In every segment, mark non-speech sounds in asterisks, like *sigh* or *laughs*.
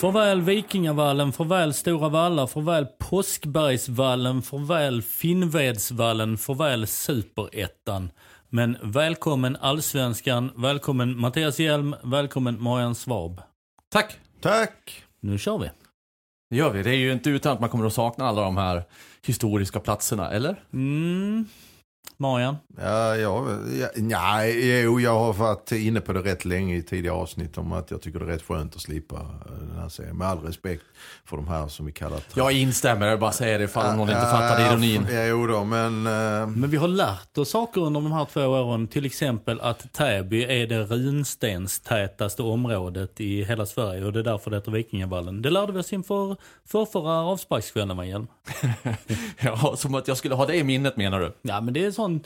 Farväl Vikingavallen, farväl Stora Valla, farväl Påskbergsvallen, farväl Finnvedsvallen, farväl Superettan. Men välkommen Allsvenskan, välkommen Mattias Hjelm, välkommen Marian Svab. Tack! Tack! Nu kör vi. Det gör vi. Det är ju inte utan att man kommer att sakna alla de här historiska platserna, eller? Mm. Marian? Ja, ja, ja, nej, jo, jag har varit inne på det rätt länge i tidigare avsnitt om att jag tycker det är rätt skönt att slippa den här serien. Med all respekt för de här som vi kallar... Jag instämmer, jag bara säger det ifall någon inte fattade ironin. Ja, jo då, men... Uh... Men vi har lärt oss saker under de här två åren. Till exempel att Täby är det runstenstätaste området i hela Sverige och det är därför det heter Vikingavallen. Det lärde vi oss inför förrförra avsparkskvällen, va *laughs* ja, som att jag skulle ha det i minnet menar du? Ja, men det är sån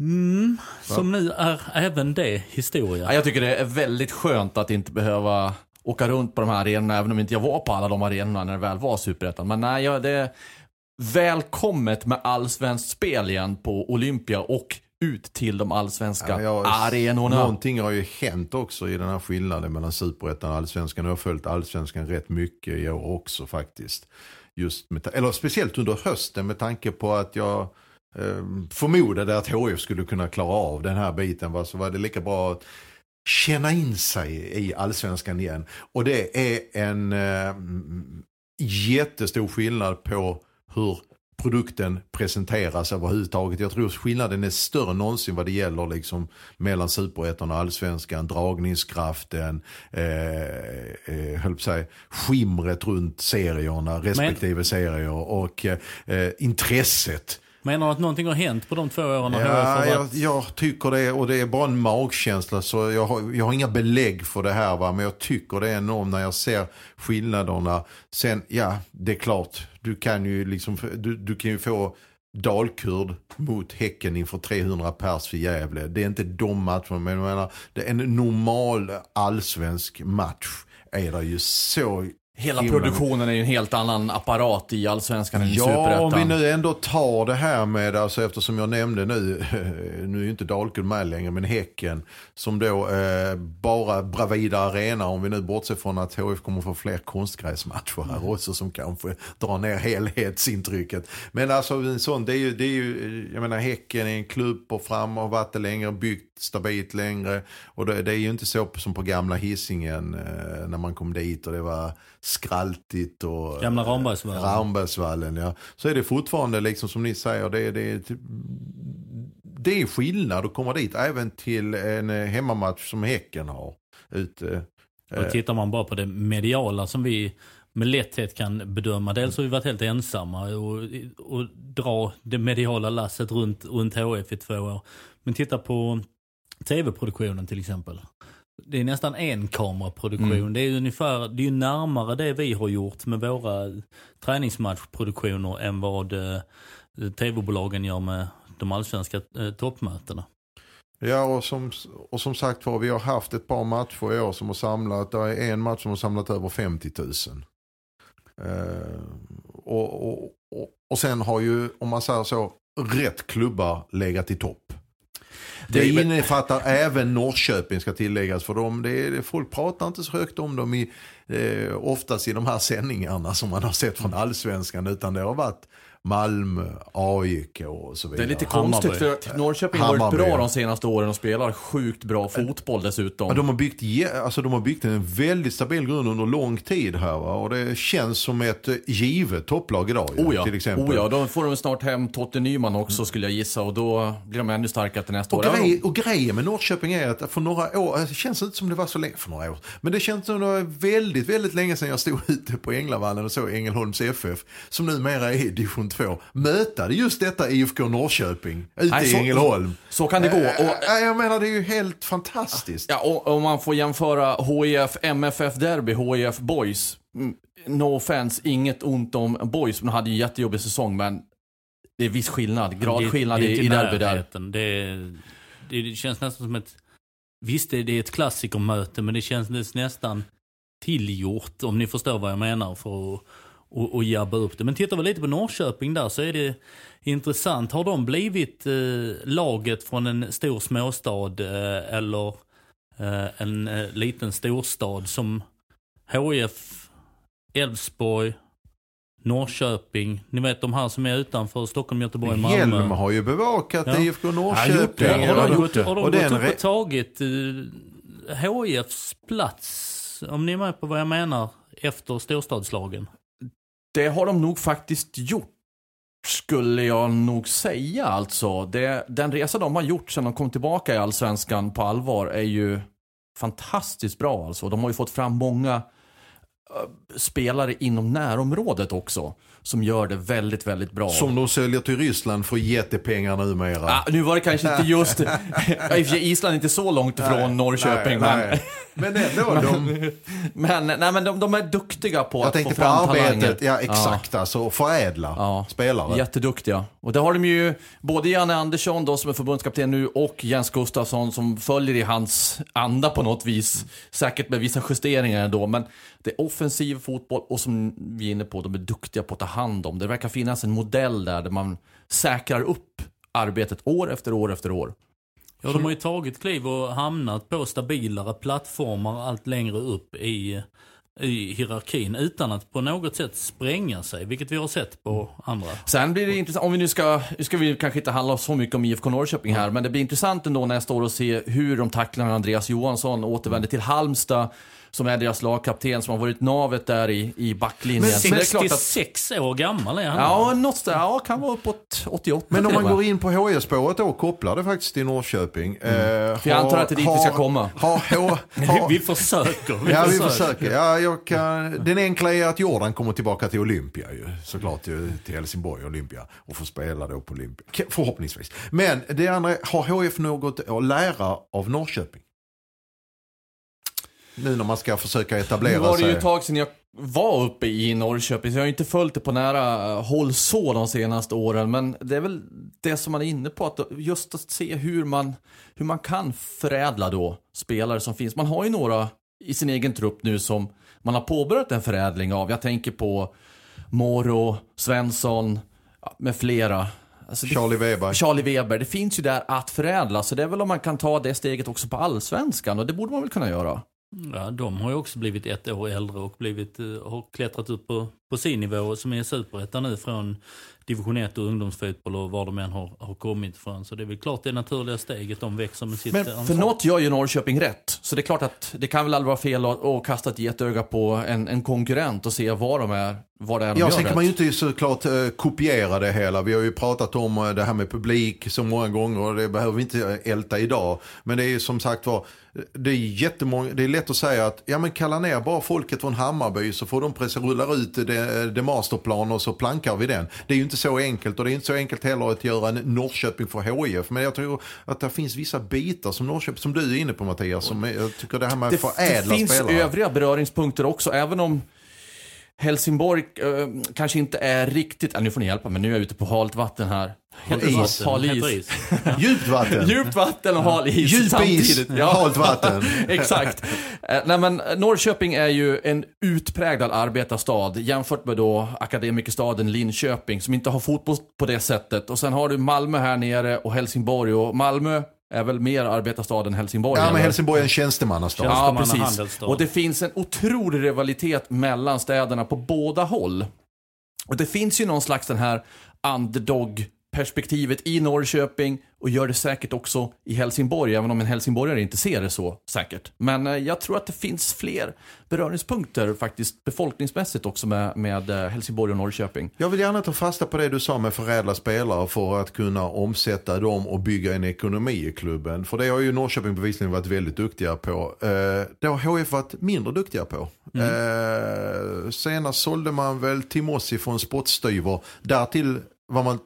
Mm, som nu är även det historia. Ja, jag tycker det är väldigt skönt att inte behöva åka runt på de här arenorna, även om inte jag var på alla de arenorna när det väl var Superettan. Men nej, ja, det är välkommet med allsvenskt spel igen på Olympia och ut till de allsvenska ja, arenorna. Någonting har ju hänt också i den här skillnaden mellan Superettan och allsvenskan. Jag har följt allsvenskan rätt mycket i år också faktiskt. Just med, eller speciellt under hösten med tanke på att jag förmodade att HF skulle kunna klara av den här biten. Så var det lika bra att känna in sig i allsvenskan igen. Och det är en eh, jättestor skillnad på hur produkten presenteras överhuvudtaget. Jag tror skillnaden är större än någonsin vad det gäller liksom mellan superettan och allsvenskan, dragningskraften, eh, eh, säga, skimret runt serierna, respektive Men... serier och eh, intresset Menar du att någonting har hänt på de två åren? Ja, jag, jag, tycker det och det är bara en magkänsla så jag har, jag har inga belägg för det här va? men jag tycker det är enormt när jag ser skillnaderna. Sen, ja, det är klart, du kan ju liksom, du, du kan ju få Dalkurd mot Häcken inför 300 pers för Gävle. Det är inte de matcherna, men jag menar, det är en normal allsvensk match är det ju så Hela produktionen är ju en helt annan apparat i Allsvenskan än i ja, Superettan. Ja, om vi nu ändå tar det här med, alltså eftersom jag nämnde nu, *laughs* nu är ju inte Dalkurd med längre, men Häcken, som då eh, bara Bravida Arena, om vi nu bortser från att HF kommer få fler konstgräsmatcher här mm. också, som kanske drar ner helhetsintrycket. Men alltså en sån, det är ju, det är ju jag menar Häcken är en klubb på fram, har varit det längre, byggt stabilt längre. Och det, det är ju inte så som på gamla hissingen eh, när man kom dit och det var skraltigt och... Gamla Rambergsvallen. Rambergsvallen, ja. Så är det fortfarande liksom som ni säger, det, det, typ, det är skillnad att komma dit även till en eh, hemmamatch som Häcken har. Ute. Och eh. tittar man bara på det mediala som vi med lätthet kan bedöma. Dels har vi varit helt ensamma och, och dra det mediala lasset runt, runt HF i två år. Men titta på tv-produktionen till exempel. Det är nästan en kameraproduktion. Mm. Det är ungefär, det är närmare det vi har gjort med våra träningsmatchproduktioner än vad eh, tv-bolagen gör med de allsvenska eh, toppmötena. Ja och som, och som sagt var vi har haft ett par matcher i år som har samlat, det är en match som har samlat över 50 000. Eh, och, och, och, och sen har ju, om man säger så, rätt klubbar legat i topp. Det innefattar även Norrköping ska tilläggas för dem. Det är, folk pratar inte så högt om dem i, eh, oftast i de här sändningarna som man har sett från allsvenskan utan det har varit Malmö, AIK och så vidare. Det är lite Hammarby. konstigt för att Norrköping har varit Hammarby, bra de senaste åren och spelar sjukt bra fotboll dessutom. Ja, de, har byggt, alltså, de har byggt en väldigt stabil grund under lång tid här va? och det känns som ett eh, givet topplag idag Oh ja, till exempel. oh ja, då får de snart hem Totte Nyman också skulle jag gissa och då blir de ännu starkare till nästa Och, år. grej, och grejen med Norrköping är att för några år, det känns inte som det var så länge, för några år, men det känns som det var väldigt, väldigt länge sedan jag stod *laughs* ute på Änglavallen och såg Ängelholms FF, som numera är i division 2, möta just detta IFK Norrköping ute Nej, i så- Ängelholm. Så kan det gå. Och, Och, jag menar det är ju helt fantastiskt. ja, och om man får jämföra HIF MFF Derby, HIF Boys. Mm, No offense, inget ont om Boys, men de hade ju en jättejobbig säsong, men det är viss skillnad, gradskillnad Det- det är i, derby där. närheten. Det, det, det känns nästan som ett... Visst, det, det är ett klassikermöte, men det känns nästan tillgjort, om ni förstår vad jag menar, för att och, och jabba upp det. Men tittar vi lite på Norrköping där så är det intressant. Har de blivit eh, laget från en stor småstad eh, eller eh, en eh, liten storstad som HIF, Elfsborg, Norrköping. Ni vet de här som är utanför Stockholm, Göteborg, Malmö. Hjälm har ju bevakat Ja. IFK Norrköping. Har Ja, de, gått, har de Och gått upp och tagit HIFs plats, om ni är med på vad jag menar, efter storstadslagen? Det har de nog faktiskt gjort. Skulle jag nog säga alltså. Det, den resa de har gjort sedan de kom tillbaka i Allsvenskan på allvar är ju fantastiskt bra alltså. De har ju fått fram många eh, spelare inom närområdet också. Som gör det väldigt, väldigt bra. Som de säljer till Ryssland för jättepengar numera. Ah, nu var det kanske inte just... *laughs* Island är inte så långt ifrån Norrköping. nej, men, nej. Men ändå, de, *laughs* men, nej, men de, de är duktiga på jag att få tänkte på fram arbetet, talanger. ja exakt alltså, och förädla Ja. spelare. Jätteduktiga. Och det har de ju både Janne Andersson då som är förbundskapten nu och Jens Gustafsson som följer i hans anda på något vis. Säkert med vissa justeringar ändå. Men det är offensiv fotboll och som vi är inne på, de är duktiga på att ta hand om. Det verkar finnas en modell där, där man säkrar upp arbetet år efter år efter år. Ja, de har ju tagit kliv och hamnat på stabilare plattformar allt längre upp i, i hierarkin utan att på något sätt spränga sig, vilket vi har sett på andra. Sen blir det intressant, om vi nu ska, nu ska vi kanske inte handla så mycket om IFK Norrköping här, men det blir intressant ändå nästa år att se hur de tacklar Andreas Johansson återvänder till Halmstad, som är deras lagkapten, som har varit navet där i, i backlinjen. Men Så det är klart att, 66 år gammal är han. ja, något där, ja, kan vara uppåt 88 Men om och man går in på HIF-spåret då, kopplar det faktiskt till Norrköping. Eh, Mm. För jag antar att det är dit vi ska komma. *laughs* Har, har, *laughs* har, Vi försöker. Vi Ja, vi försöker. Ja, jag kan, den enkla är att Jordan kommer tillbaka till Olympia ju. Såklart ju, till Helsingborg Olympia. Och får spela då på Olympia. Förhoppningsvis. Men det andra, har HF något att lära av Norrköping? Nu när man ska försöka Nu etablera var det ju sig. ett tag sedan jag var uppe i Norrköping, så jag har inte följt det på nära eh, håll så de senaste åren. Men det är väl det som man är inne på, att just att se hur man, hur man kan förädla då spelare som finns. Man har ju några i sin egen trupp nu som man har påbörjat en förädling av. Jag tänker på Moro, Svensson med flera. Alltså det- Charlie Weber. Charlie Weber, det finns ju där att förädla. Så det är väl om man kan ta det steget också på allsvenskan och det borde man väl kunna göra. Ja, de har ju också blivit ett år äldre och blivit, eh, har klättrat upp på, på sin nivå som är superettan nu från division 1 och ungdomsfotboll och var de än har, har kommit ifrån. Så det är väl klart det naturliga steget de växer med sitt Men ansvar. för något gör ju Norrköping rätt. Så det är klart att det kan väl aldrig vara fel att, att kasta ett getöga på en, en konkurrent och se vad de är, vad det är de Ja, gör sen kan man ju inte såklart eh, kopiera det hela. Vi har ju pratat om eh, det här med publik så många gånger och det behöver vi inte älta idag. Men det är ju som sagt var, det är jättemånga, det är lätt att säga att ja men kalla ner bara folket från Hammarby så får de pressa rullar ut det, det masterplan och så plankar vi den. Det är ju inte så enkelt och det är inte så enkelt heller att göra en Norrköping för HIF. Men jag tror att det finns vissa bitar som Norrköping, som du är inne på Mattias, som jag tycker det här med att det, förädla det finns spelare. övriga beröringspunkter också, även om Helsingborg eh, kanske inte är riktigt, ja, nu får ni hjälpa mig, nu är jag ute på halt vatten här. Heter is, hal is. *laughs* Djupt vatten. Djupt vatten och hal is Djup is, samtidigt. halt vatten. *laughs* Exakt. Eh, Nej, men Norrköping är ju en utpräglad arbetarstad jämfört med då akademikerstaden Linköping som inte har fotboll på det sättet. Och sen har du Malmö här nere och Helsingborg och Malmö är väl mer arbetarstad än Helsingborg. Ja men eller? Helsingborg är en tjänstemannastad. Tjänst- Ja, precis. Och det finns en otrolig rivalitet mellan städerna på båda håll. Och det finns ju någon slags den här underdog-perspektivet i Norrköping och gör det säkert också i Helsingborg, även om en helsingborgare inte ser det så säkert. Men eh, jag tror att det finns fler beröringspunkter faktiskt befolkningsmässigt också med, med eh, Helsingborg och Norrköping. Jag vill gärna ta fasta på det du sa med förädla spelare för att kunna omsätta dem och bygga en ekonomi i klubben. För det har ju Norrköping bevisligen varit väldigt duktiga på. Eh, det har HF varit mindre duktiga på. Eh, senast sålde man väl Timossi från spottstyver. Därtill var man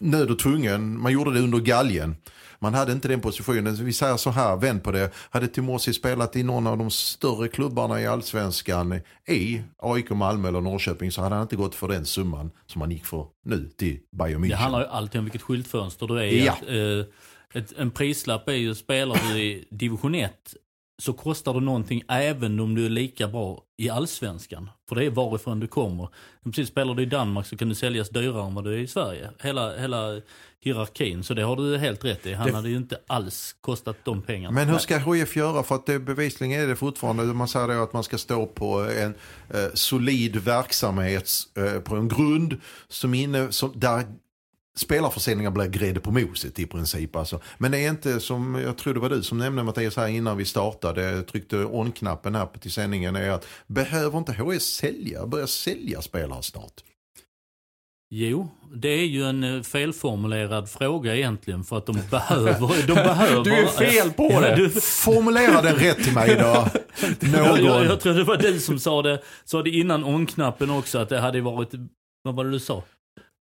nöd och tvungen. Man gjorde det under galgen. Man hade inte den positionen. Vi säger så här, vänd på det. Hade Timossi spelat i någon av de större klubbarna i allsvenskan i AIK, Malmö eller Norrköping så hade han inte gått för den summan som han gick för nu till Bayern München. Det handlar ju alltid om vilket skyltfönster du är i. Ja. Att, eh, ett, en prislapp är ju, spelar du i division 1 så kostar det någonting även om du är lika bra i allsvenskan. För det är varifrån du kommer. Precis, spelar du i Danmark så kan du säljas dyrare än vad du är i Sverige. Hela, hela hierarkin. Så det har du helt rätt i. Han Det- hade ju inte alls kostat de pengarna. Men hur ska HIF göra? För att det bevisligen är det fortfarande, man säger då att man ska stå på en eh, solid verksamhet eh, på en grund som inne, som, där spelarförsäljningar blir grädde på moset i princip. Alltså. Men det är inte som, jag tror det var du som nämnde Mattias här innan vi startade, jag tryckte on-knappen här på till sändningen, är att behöver inte HIF sälja, börja sälja spelare snart? Jo, det är ju en eh, felformulerad fråga egentligen för att de behöver... De behöver *laughs* Du är fel på Ja, det. Du, Formulera den rätt till mig då. *laughs* jag, jag, Någon. jag tror det var du som sa det, sa det innan on-knappen också att det hade varit... Vad var det du sa?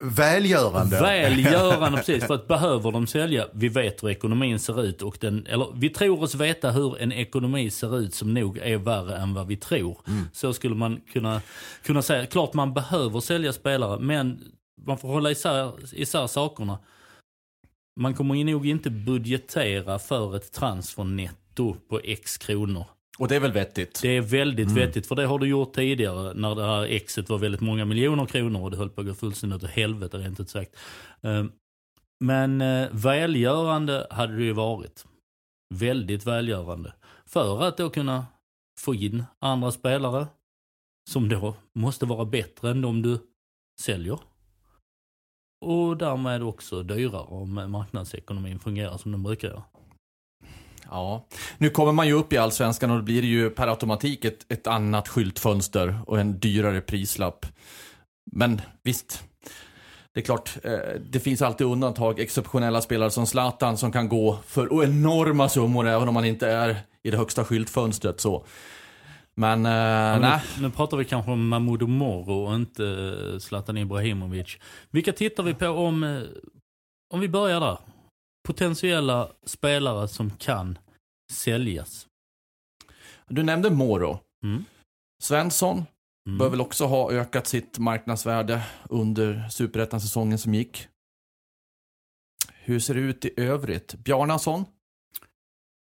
Välgörande. Välgörande precis, *laughs* för att behöver de sälja, vi vet hur ekonomin ser ut och den, eller vi tror oss veta hur en ekonomi ser ut som nog är värre än vad vi tror. Så skulle man kunna, kunna säga. Klart man behöver sälja spelare, men man får hålla isär, isär sakerna. Man kommer nog inte budgetera för ett transfernetto på x kronor. Och det är väl vettigt? Det är väldigt Mm. vettigt, för det har du gjort tidigare när det här exet var väldigt många miljoner kronor och det höll på att gå fullständigt åt helvete rent ut sagt. Eh, Men eh, välgörande hade det ju varit. Väldigt välgörande. För att då kunna få in andra spelare som då måste vara bättre än de du säljer. Och därmed också dyrare om marknadsekonomin fungerar som den brukar göra. Ja. Nu kommer man ju upp i Allsvenskan och då blir det ju per automatik ett, ett annat skyltfönster och en dyrare prislapp. Men visst, det är klart, eh, det finns alltid undantag. Exceptionella spelare som Zlatan som kan gå för enorma summor även om man inte är i det högsta skyltfönstret. Så. Men, eh, Ja, nej. nu, nu pratar vi kanske om Mahmoud Moro och inte eh, Zlatan Ibrahimovic. Vilka tittar vi på om, eh, om vi börjar där? Potentiella spelare som kan säljas. Du nämnde Moro. Mm. Svensson Mm. bör väl också ha ökat sitt marknadsvärde under superettan-säsongen som gick. Hur ser det ut i övrigt? Bjarnason?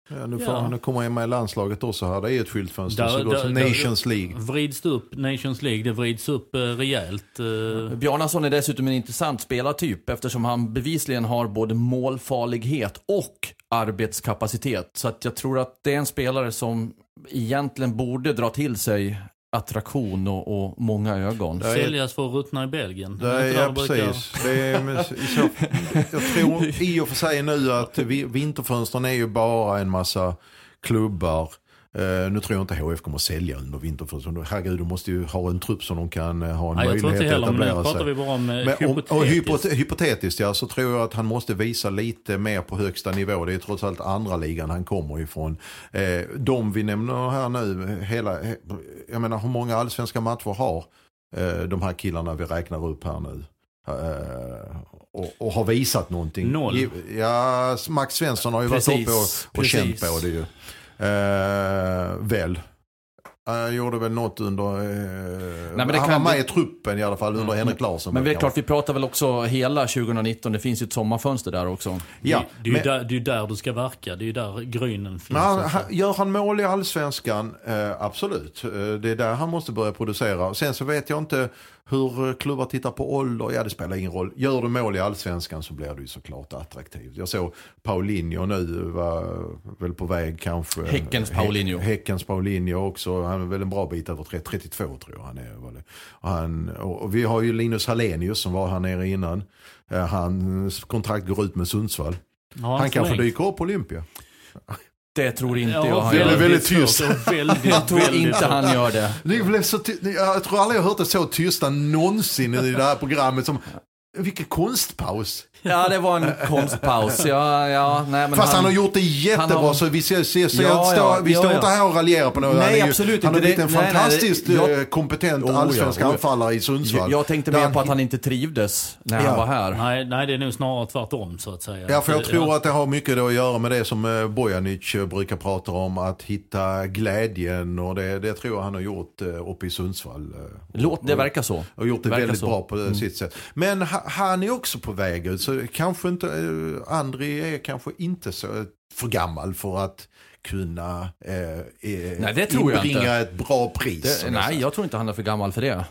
Ja, nu, får, Ja. nu kommer han med i landslaget också här. Det är ett skyltfönster. Där- så går där- Nations League. Vrids det upp, Nations League, det vrids upp eh, rejält. Eh, Bjarnason är dessutom en intressant spelartyp eftersom han bevisligen har både målfarlighet och arbetskapacitet. Så att jag tror att det är en spelare som egentligen borde dra till sig attraktion och, och många ögon. Är- säljas för att ruttna i Belgien. Det är är, inte ja, det precis. Det är, så, jag tror i och för sig nu att vi- vinterfönstren är ju bara en massa klubbar. Eh, nu tror jag inte HF kommer att sälja under vinterfönstren. Herregud, de måste ju ha en trupp som de kan eh, ha en Nej, jag tror möjlighet inte att heller, nu etablera pratar sig. vi bara om eh, om, och hypotetiskt. hypote- hypotetiskt ja, så tror jag att han måste visa lite mer på högsta nivå. Det är trots allt andra ligan han kommer ifrån. Eh, de vi nämner här nu, hela, he- jag menar hur många allsvenska matcher har eh, de här killarna vi räknar upp här nu? Och, och har visat någonting. Noll. Ja, Max Svensson har ju varit Precis, uppe och, och precis. känt på det ju. Eh, väl. Han gjorde väl något under, eh, men det han kan- var med i truppen i alla fall under Henrik Larsson. Men det är klart, vi pratar väl också hela 2019. Det finns ju ett sommarfönster där också. Ja, det, det, är ju men- där, det är ju där du ska verka. Det är ju där grynen finns. Han, han, gör han mål i allsvenskan? Eh, absolut. Eh, det är där han måste börja producera. Sen så vet jag inte hur eh, klubbar tittar på ålder. Ja, det spelar ingen roll. Gör du mål i allsvenskan så blir du ju såklart attraktiv. Jag såg Paulinho nu var väl på väg kanske. Häckens Paulinho. Hä- Häckens Paulinho också. Han är väl en bra bit över 30, 32 tror jag han är. var det. Och, han, och, vi har ju Linus Hallenius som var här nere innan. Eh, Hans kontrakt går ut med Sundsvall. Ja, Han kanske dyker upp på Olympia. Det tror inte Ja, jag han väldigt, gör. väldigt tyst. Väldigt, Jag tror väldigt inte han gör det. Ni blev så jag tror aldrig jag har hört det så tysta någonsin i det här programmet. Som, vilken konstpaus. Ja, det var en *laughs* konstpaus. Ja, ja, nej, men Fast han, har gjort det jättebra han har- så vi, ser, ser, ser, Ja, står, ja, vi ja, står ja. inte här och raljerar på något. Nej, han är ju, absolut Han har inte. blivit Det- en nej, nej, fantastiskt jag- eh, kompetent Oh, allsvensk oh, ja. anfallare i Sundsvall. Jag tänkte Där mer han- på att han inte trivdes när Ja. han var här. Nej, nej, det är nog snarare tvärtom så att säga. Ja, för jag tror att det har mycket då att göra med det som eh, Bojanic eh, brukar prata om, att hitta glädjen och det, det tror jag han har gjort uppe i Sundsvall. Låt, det verkar så. Och gjort det Verkar väldigt så. Mm. bra på sitt sätt. Men ha, han är också på väg ut, så kanske inte, eh, Andri är kanske inte så för gammal för att kunna eh, eh, Nej, det tror jag inte. ett bra pris. Det, nej, jag tror inte han är för gammal för det.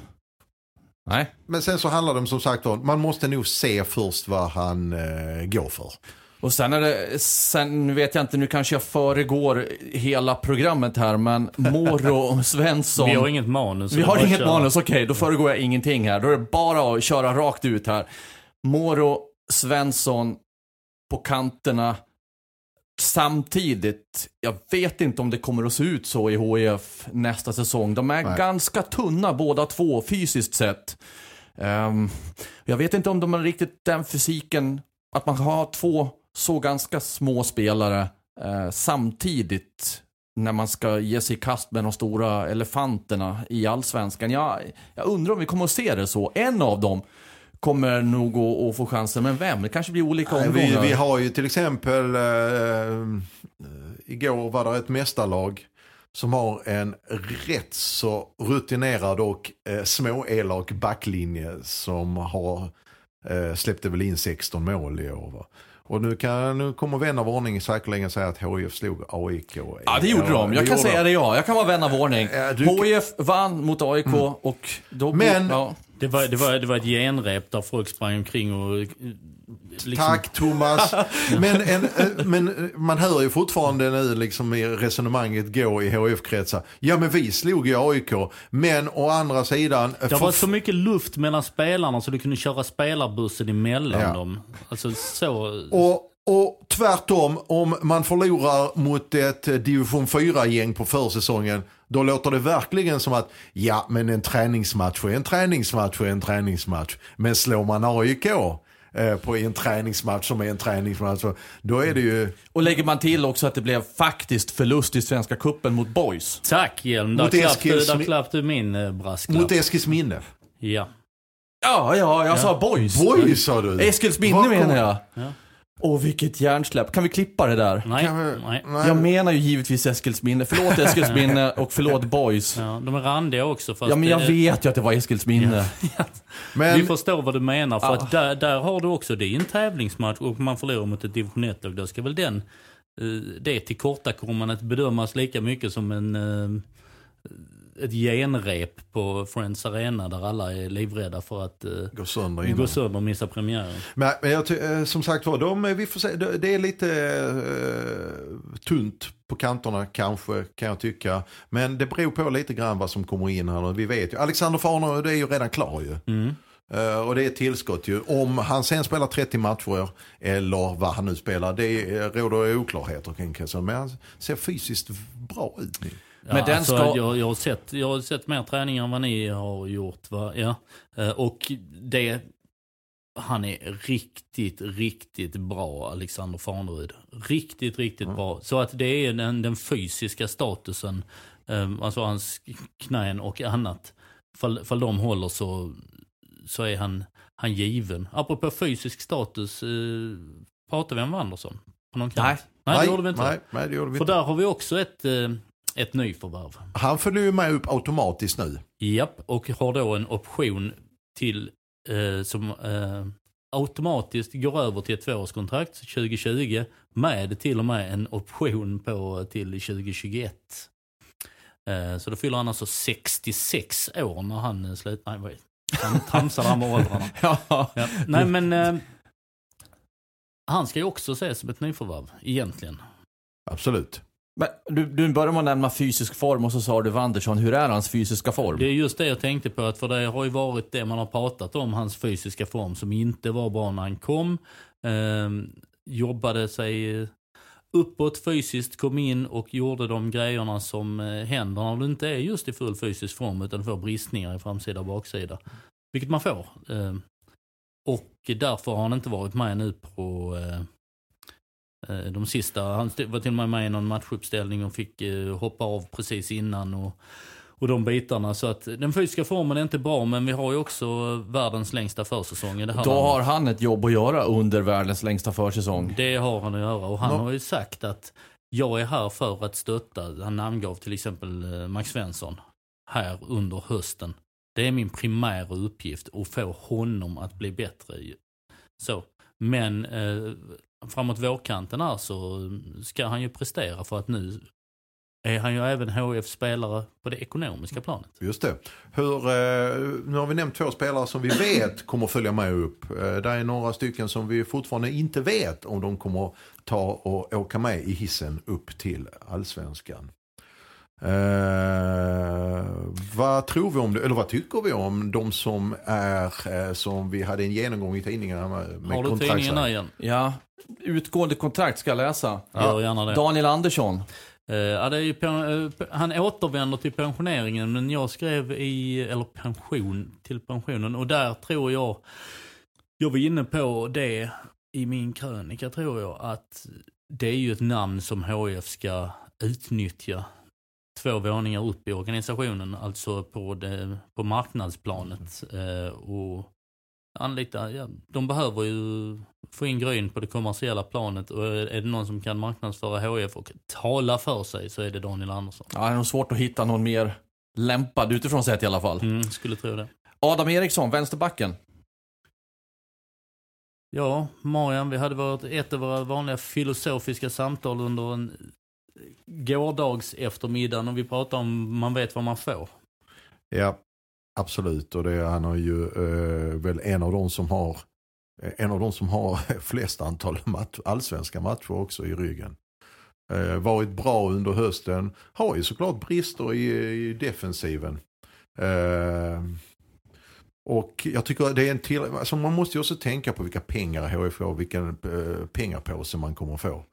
Nej. Men sen så handlar det om som sagt om, man måste nog se först vad han eh, går för. Och sen är det, sen vet jag inte, nu kanske jag föregår hela programmet här, men Moro *laughs* Svensson. Vi har inget manus. Vi har inget köra. manus, okej, då föregår jag ingenting här. Då är det bara att köra rakt ut här. Moro Svensson på kanterna. Samtidigt, jag vet inte om det kommer att se ut så i HIF nästa säsong. De är Nej. ganska tunna båda två fysiskt sett. Ehm, jag vet inte om de har riktigt den fysiken, att man har två så ganska små spelare eh, samtidigt när man ska ge sig i kast med de stora elefanterna i allsvenskan. Jag, jag undrar om vi kommer att se det så. En av dem kommer nog att, få chansen, men vem? Det kanske blir olika Nej, omgångar. vi, vi har ju till exempel, eh, igår var det ett mästarlag som har en rätt så rutinerad och eh, småelak backlinje som har eh, släppte väl in 16 mål i år. Va? Och nu, kan, nu kommer vän av ordning säkerligen säga att HIF slog AIK. Ja, det gjorde de. Jag kan säga det ja. Jag kan vara vän av ordning. Ja, du- HIF vann mot AIK och då... Men- Ja. Det var, det, var, det var ett genrep där folk sprang omkring och... eh, Liksom, Tack Thomas. *laughs* Men, en, eh, men eh, man hör ju fortfarande nu liksom i resonemanget gå i HF-kretsar. Ja men vi slog ju AIK. Men å andra sidan. Det för- var så mycket luft mellan spelarna så du kunde köra spelarbussen emellan Ja. dem. Alltså så... Och, och tvärtom, om man förlorar mot ett division 4-gäng på försäsongen, då låter det verkligen som att, ja men en träningsmatch är en träningsmatch är en träningsmatch. Men slår man AIK eh, på en träningsmatch som är en träningsmatch, så då är det ju, Och lägger man till också att det blev faktiskt förlust i Svenska Cupen mot Boys. Tack Hjelm, där Mot klapp, du, Eskils- där klapp du min eh, brasklapp. mot Eskilsminne. Ja. Ja, ja, jag sa Boys. Boy sa du. Eskilsminne menar jag. Ja. Åh, vilket hjärnsläpp. Kan vi klippa det där? Nej, vi- nej. Jag menar ju givetvis Eskilsminne. Förlåt Eskilsminne *laughs* och förlåt Boys. Ja, de är randiga också. Fast Ja, men jag det- vet ju att det var Eskilsminne. *laughs* Men, Vi förstår vad du menar. För Ja. att där, där har du också, det är en tävlingsmatch och man förlorar mot ett division 1-lag. Då ska väl den, eh, det tillkortakommandet bedömas lika mycket som en, eh, ett genrep på Friends Arena där alla är livrädda för att eh, gå sönder innan. gå sönder och missa premiären. Men, men jag, eh, som sagt var, de, vi får se, det är lite eh, tunt på kanterna kanske, kan jag tycka. Men det beror på lite grann vad som kommer in här. och Vi vet ju, Alexander Farner, det är ju redan klar ju. Mm. Eh, och det är ett tillskott ju. Om han sen spelar 30 matcher eller vad han nu spelar, det är, råder oklarheter kring. Men han ser fysiskt bra ut nu. Men den alltså, ska- jag, jag, har sett, jag har sett mer träningar än vad ni har gjort. Va? Ja. Eh, Och det, han är riktigt, riktigt bra, Alexander Farnerud. Riktigt, riktigt bra. Så att det är den, den fysiska statusen, eh, alltså hans knän och annat. Fall, fall de håller så, så är han, han given. Apropå fysisk status, eh, pratar vi om Wanderson? På någon kant? Nej. Nej, det gjorde vi inte. Nej, nej, det gjorde vi För inte. där har vi också ett, eh, ett nyförvärv. Han följer ju med upp automatiskt nu. Japp, och har då en option till eh, som eh, automatiskt går över till ett tvåårskontrakt 2020 med till och med en option på till 2021. Eh, så då fyller han alltså 66 år när han eh, slutar. Nej, vad Han tramsar där med åldrarna. *laughs* Ja. Ja. Nej men eh, han ska ju också ses som ett nyförvärv egentligen. Absolut. Men du, du började med att nämna fysisk form och så sa du Wanderson, hur är hans fysiska form? Det är just det jag tänkte på, att för det har ju varit det man har pratat om, hans fysiska form som inte var bra när han kom. Eh, jobbade sig eh, uppåt fysiskt, kom in och gjorde de grejerna som eh, händer när du inte är just i full fysisk form utan får bristningar i framsida och baksida. Vilket man får. Eh, och därför har han inte varit med nu på eh, eh de sista. Han var till och med med i någon matchuppställning och fick eh, hoppa av precis innan. Och, och de bitarna. Så att den fysiska formen är inte bra, men vi har ju också världens längsta försäsong i det här Då landet. har han ett jobb att göra under världens längsta försäsong. Det har han att göra och han Nå- har ju sagt att jag är här för att stötta. Han namngav till exempel eh, Max Svensson här under hösten. Det är min primära uppgift att få honom att bli bättre. Så. Men eh, framåt vårkanten här så ska han ju prestera för att nu är han ju även HF spelare på det ekonomiska planet. Just det. Hur, eh, nu har vi nämnt två spelare som vi vet kommer följa med upp. Eh, det är några stycken som vi fortfarande inte vet om de kommer ta och åka med i hissen upp till allsvenskan. Eh, vad tror vi om det, eller vad tycker vi om de som är, eh, som vi hade en genomgång i tidningarna med, Har du tidningen igen? Ja, utgående kontrakt ska jag läsa. Gör gärna det. Daniel Andersson. Eh, ja, det är ju, eh, han återvänder till pensioneringen men jag skrev i, eller pension, till pensionen och där tror jag, jag var inne på det i min krönika tror jag att det är ju ett namn som HF ska utnyttja två våningar upp i organisationen, alltså på, det, på marknadsplanet. Eh, och anlita, ja, de behöver ju få in Gryn på det kommersiella planet och är det någon som kan marknadsföra HF och tala för sig så är det Daniel Andersson. Ja, det är nog svårt att hitta någon mer lämpad utifrån sett i alla fall. Mm, skulle tro det. Adam Eriksson, vänsterbacken. Ja, Marian, vi hade varit ett av våra vanliga filosofiska samtal under en gårdags eftermiddag och vi pratade om man vet vad man får. Ja, absolut. Och det, han är ju eh, väl en av de som har eh, en av de som har *laughs* flest antal match, allsvenska matcher också i ryggen. Eh, varit bra under hösten. Har ju såklart brister i, i defensiven. Eh, och jag tycker det är en till, alltså man måste ju också tänka på vilka pengar HFK, vilken eh, pengapåse man kommer få.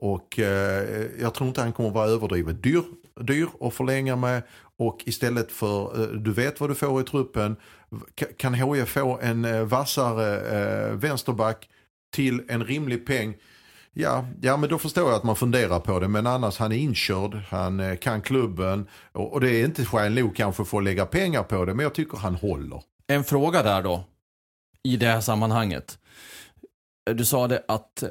Och eh, jag tror inte han kommer vara överdrivet dyr, dyr att förlänga med. Och istället för, eh, du vet vad du får i truppen. Kan HIF få en eh, vassare eh, vänsterback till en rimlig peng. Ja, ja, men då förstår jag att man funderar på det. Men annars, han är inkörd, han eh, kan klubben. Och, och det är inte skäl nog kanske för att lägga pengar på det. Men jag tycker han håller. En fråga där då, i det här sammanhanget. Du sa det att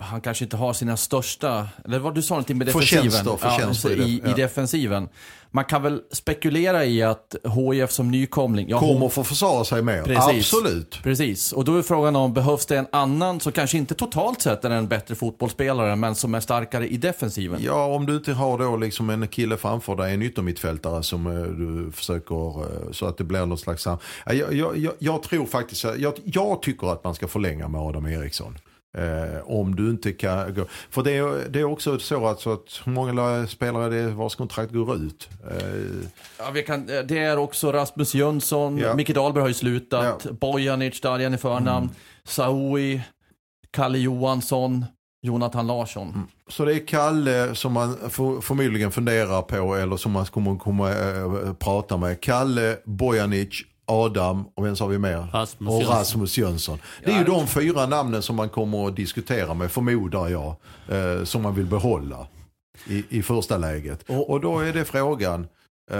han kanske inte har sina största, eller vad du sa någonting med defensiven. Förtjänster ja, i i, det, i ja. defensiven. Man kan väl spekulera i att HIF som nykomling, ja, Kommer få försvara sig mer. Precis. Absolut. Precis, och då är frågan om behövs det en annan som kanske inte totalt sett är en bättre fotbollsspelare men som är starkare i defensiven? Ja, om du inte har då liksom en kille framför dig, en yttermittfältare som eh, du försöker eh, så att det blir något slags. Ja, Jag, jag, jag, jag tror faktiskt, jag, jag tycker att man ska förlänga med Adam Eriksson. Eh, om du inte kan gå. För det är, det är också så att, så att hur många spelare det är vars kontrakt går ut. Eh, Ja, vi kan, det är också Rasmus Jönsson, Ja. Micke Dahlberg har ju slutat, Ja. Bojanic, Darjan i förnamn, Saoui, Kalle Johansson, Jonathan Larsson. Så det är Kalle som man för, förmodligen funderar på eller som man kommer komma äh, prata med. Kalle, Bojanic, Adam och vem sa vi mer? Rasmus och Jönsson. Rasmus Jönsson. Det är ju de fyra namnen som man kommer att diskutera med, förmodar jag, eh, som man vill behålla i, i första läget. Och- Och, då är det frågan, eh,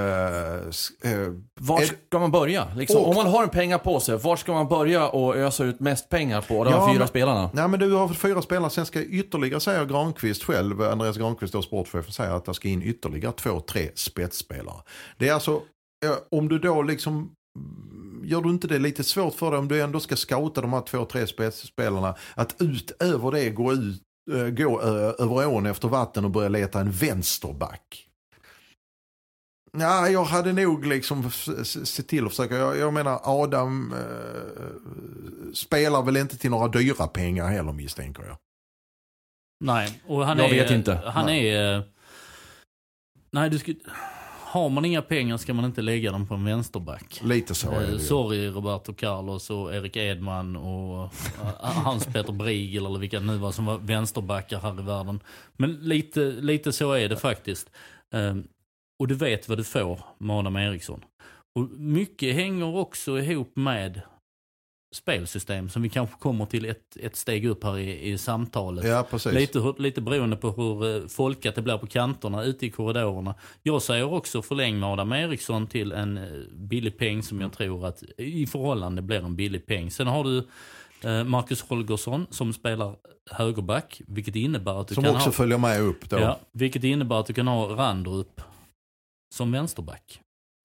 eh, Var Är- ska man börja? Liksom, Och- om man har en pengar på sig, var ska man börja och ösa ut mest pengar på de Ja, fyra men- spelarna? Nej men du har fyra spelare, sen ska ytterligare säger Granqvist själv, Andreas Granqvist och sportchefen säger att det ska in ytterligare två, tre spetsspelare. Det är alltså, eh, om du då liksom, gör du inte det lite svårt för dig om du ändå ska scouta de här två, tre spetsspelarna, att utöver det gå ut, eh, gå eh, över ån efter vatten och börja leta en vänsterback. Ja, jag hade nog liksom s- s- se till att försöka. Jag, jag menar Adam eh, spelar väl inte till några dyra pengar heller misstänker jag. Nej, och han Jag är... vet inte. Han är... eh, Nej, du ska... Har man inga pengar ska man inte lägga dem på en vänsterback. Lite så är det Eh, sorry Roberto Carlos och Erik Edman och eh, *laughs* Hans Peter Briegel eller vilka det nu var som var vänsterbackar här i världen. Men lite, lite så är det faktiskt. Eh, och du vet vad du får med Adam Eriksson. Och mycket hänger också ihop med spelsystem som vi kanske kommer till ett, ett steg upp här i, i samtalet. Ja. Lite, lite beroende på hur eh, folkat det blir på kanterna ute i korridorerna. Jag säger också förläng med Adam Eriksson till en eh, billig peng som jag tror att i förhållande blir en billig peng. Sen har du eh, Marcus Holgersson som spelar högerback, vilket innebär att du Som kan också ha... följer med upp då. Ja, vilket innebär att du kan ha Randrup som vänsterback.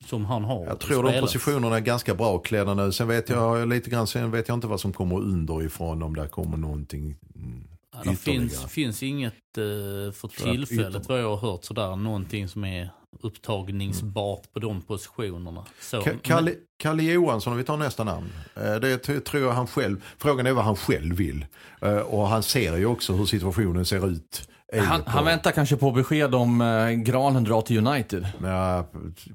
Som han har Jag tror de positionerna är ganska bra klädda nu. Sen vet jag lite grann, sen vet jag inte vad som kommer underifrån om där kommer någonting mm, Ja, det finns, finns inget eh, för tillfället vad jag har hört sådär, någonting som är upptagningsbart på de positionerna. Så, Ka- Kalle, Kalle Johansson, om vi tar nästa namn. Eh, Det tror jag han själv, frågan är vad han själv vill. Eh, Och han ser ju också hur situationen ser ut. Han, han väntar kanske på besked om eh, Granen drar till United. Ja,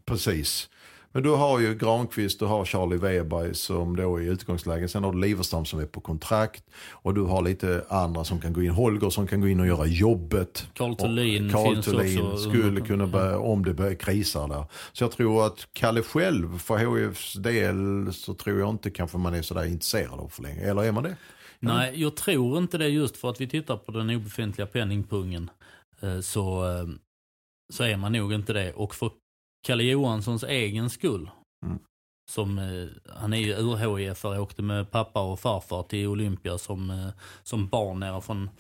precis. Men du har ju Granqvist, du har Charlie Weber som då är i utgångsläge. Sen har du Liverstam som är på kontrakt. Och du har lite andra som kan gå in. Holger som kan gå in och göra jobbet. Carl Thulin finns också skulle kunna börja, om det börjar krisar där. Så jag tror att Kalle själv, för HIFs del, så tror jag inte kanske man är sådär intresserad av för länge. Eller är man det? Nej, jag tror inte det just för att vi tittar på den obefintliga penningpungen. eh, Så, eh, så är man nog inte det. Och för Kalle Johanssons egen skull. Mm. Som, eh, han är ju ur-HIF-are, åkte med pappa och farfar till Olympia som, som barn nere från,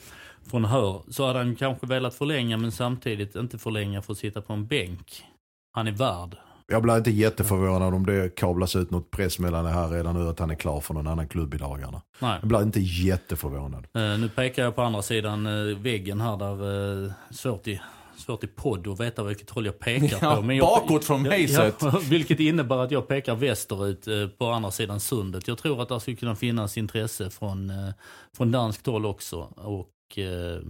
från Hör. Så hade han kanske velat förlänga men samtidigt inte förlänga för att sitta på en bänk. Han är värd. Jag blir inte jätteförvånad om det kablas ut något pressmeddelande här redan nu att han är klar för någon annan klubb i dagarna. Nej. Jag blir inte jätteförvånad. Eh, nu pekar jag på andra sidan eh, väggen här där uh, svårt i Svårt i podd att veta vilket håll jag pekar Ja, på. Men jag, bakåt från Mayset. Ja, *laughs* vilket innebär att jag pekar västerut eh, på andra sidan sundet. Jag tror att det skulle kunna finnas intresse från, eh, från danskt håll också. Och,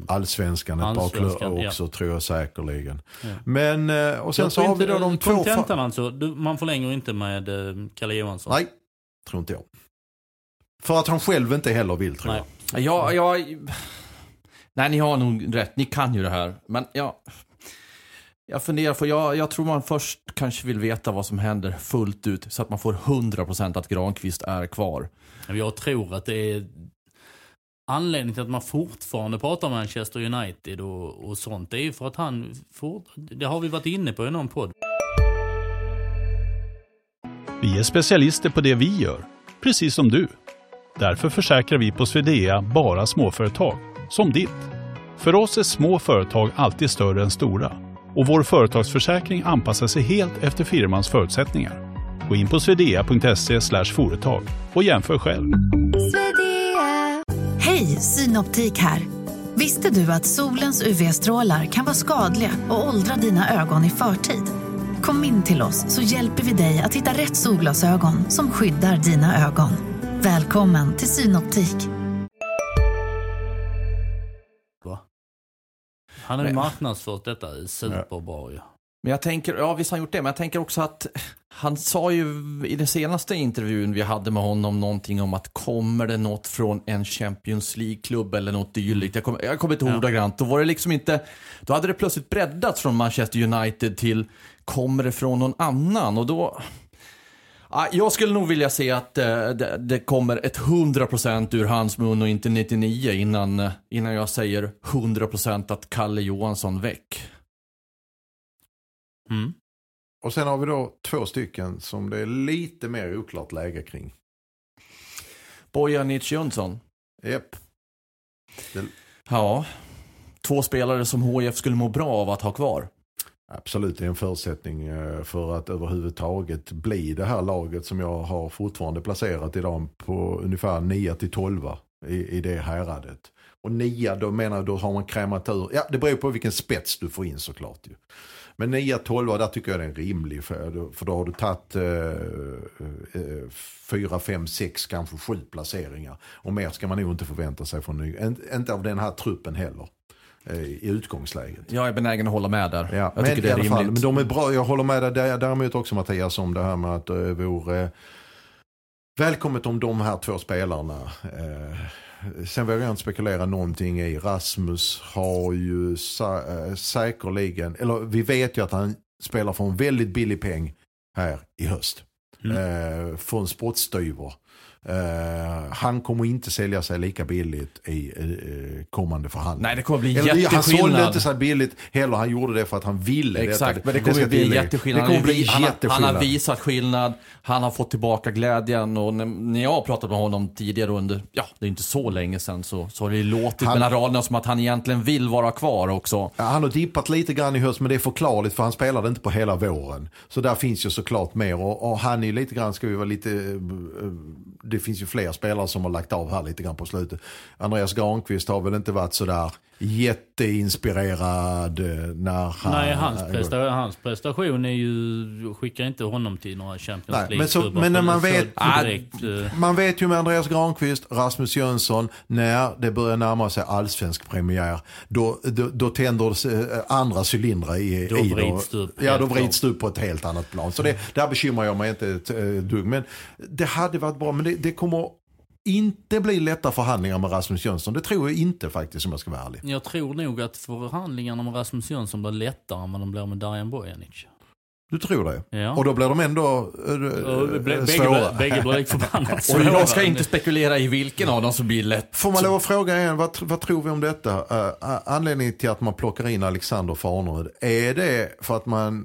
Allsvenskan ett par klubbar Allsvenskan, ja. också tror jag säkerligen. Ja. Men, eh, och sen så har vi då de två... Kontentan alltså, du, man förlänger inte med eh, Kalle Johansson. Nej, tror inte jag. För att han själv inte heller vill tror Nej. jag. Ja, jag... Nej, ni har nog rätt. Ni kan ju det här. Men jag... Jag funderar, för jag, jag tror man först kanske vill veta vad som händer fullt ut. Så att man får 100% att Granqvist är kvar. Jag tror att det är anledningen till att man fortfarande pratar om Manchester United och, och sånt. Det är ju för att han, fort, det har vi varit inne på i någon podd. Vi är specialister på det vi gör, precis som du. Därför försäkrar vi på Swedea bara småföretag, som ditt. För oss är små företag alltid större än stora och vår företagsförsäkring anpassar sig helt efter firmans förutsättningar. Gå in på swedea.se företag och jämför själv. Hej, Synoptik här. Visste du att solens UV-strålar kan vara skadliga och åldra dina ögon i förtid? Kom in till oss så hjälper vi dig att hitta rätt solglasögon som skyddar dina ögon. Välkommen till Synoptik. Han har ju marknadsfört detta superbra ju. Men jag tänker, ja visst har han gjort det, men jag tänker också att han sa ju i den senaste intervjun vi hade med honom någonting om att kommer det något från en Champions League-klubb eller något dylikt. Jag kommer, jag kommer inte ihåg Ja. ordagrant. Då var det liksom inte, då hade det plötsligt breddats från Manchester United till kommer det från någon annan? Och då, ja, jag skulle nog vilja se att eh, det, det kommer ett 100% ur hans mun och inte 99 innan, eh, innan jag säger 100% att Kalle Johansson väck. Mm. Och sen har vi då två stycken som det är lite mer oklart läge kring. Bojanic Jönsson. Japp. Ja. Två spelare som HIF skulle må bra av att ha kvar. Absolut, det är en förutsättning eh, för att överhuvudtaget bli det här laget som jag har fortfarande placerat idag på ungefär 9 till 12 i, i det häradet. Och 9 då menar jag då har man krämat ur, ja det beror på vilken spets du får in såklart ju. Men 9 12 där tycker jag det är en rimlig för, för då har du tagit 4, 5, 6, kanske 7 placeringar. Och mer ska man nog inte förvänta sig från ny, inte- av den här truppen heller. eh, i utgångsläget. Jag är benägen att hålla med där. Ja, jag men det är fall, men de är bra. Jag håller med dig där- däremot också Mattias om det här med att det vore välkommet om de här två spelarna. Eh, sen vågar jag inte spekulera någonting i. Rasmus har ju sa, eh, säkerligen, eller vi vet ju att han spelar för en väldigt billig peng här i höst. Eh, för en spottstyver. Eh, han kommer inte sälja sig lika billigt i eh, kommande förhandlingar. Nej, det kommer bli Eller, han sålde jätteskillnad. inte sig billigt heller, han gjorde det för att han ville Exakt, detta. men det kommer ska bli jätteskillnad. Det kommer bli han, har- jätteskillnad. han har visat skillnad, han har fått tillbaka glädjen och när, när jag har pratat med honom tidigare under, ja det är inte så länge sedan så, så har det låtit Han- mellan raderna som att han egentligen vill vara kvar också. Ja, han har dippat lite grann i höst men det är förklarligt för han spelade inte på hela våren. Så där finns ju såklart mer och, och han är ju lite grann, ska vi vara lite, eh, det finns ju fler spelare som har lagt av här lite grann på slutet. Andreas Granqvist har väl inte varit sådär jätteinspirerad eh, när han... Nej, hans, äh, presta, hans prestation är ju, skickar inte honom till några Champions Nej, League men så- men när man vet- direkt, eh, Man vet ju med Andreas Granqvist, Rasmus Jönsson, när det börjar närma sig allsvensk premiär, då, då, då tänder eh, andra cylindrar i, Då vrids upp, Ja, då vrids upp på ett helt annat plan. Så det, där bekymrar jag mig inte ett eh, dugg. Men det hade varit bra, men det, det kommer inte bli lätta förhandlingar med Rasmus Jönsson. Det tror jag inte faktiskt, om jag ska vara ärlig. jag tror nog att förhandlingarna med Rasmus Jönsson blir lättare än vad de blir med Darijan Bojanic. Du tror det? Ja. Och då blir de ändå Och äh, bä- bägge, svåra. bägge blir förbannat *laughs* Och svåra. jag ska inte spekulera i vilken av dem som blir lätt. Får man lov att fråga igen, vad, vad tror vi om detta? Uh, anledningen till att man plockar in Alexander Farnerud, är det för att man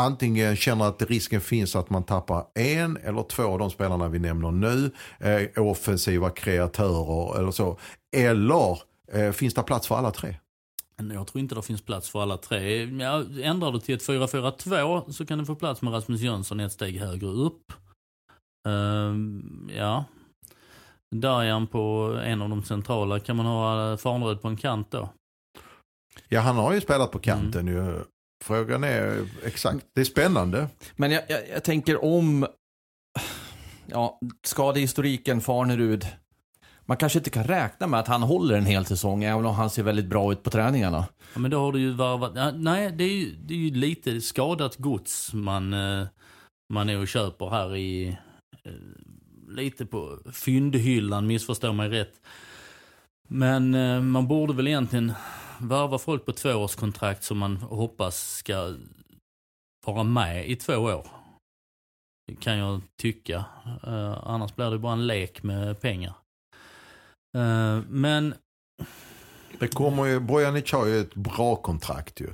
antingen känner att risken finns att man tappar en eller två av de spelarna vi nämner nu, eh, offensiva kreatörer eller så, eller eh, finns det plats för alla tre? Jag tror inte det finns plats för alla tre. Ja, ändrar du till ett 4-4-2 så kan du få plats med Rasmus Jönsson ett steg högre upp. Ehm, ja. Darjan på en av de centrala. Kan man ha Farnerud på en kant då? Ja, han har ju spelat på kanten ju. Frågan är exakt, det är spännande. Men jag, jag, jag tänker om, ja, skadehistoriken Farnerud. Man kanske inte kan räkna med att han håller en hel säsong, även om han ser väldigt bra ut på träningarna. Ja, men då har du ju varvat. Nej, det är ju, det är ju lite skadat gods man, eh, man är och köper här i... eh, Lite på fyndhyllan, missförstå mig rätt. Men eh, man borde väl egentligen värva folk på tvåårskontrakt som man hoppas ska vara med i två år. Kan jag tycka. Eh, annars blir det bara en lek med pengar. Eh, men Det kommer ju, Bojanic har ju ett bra kontrakt ju.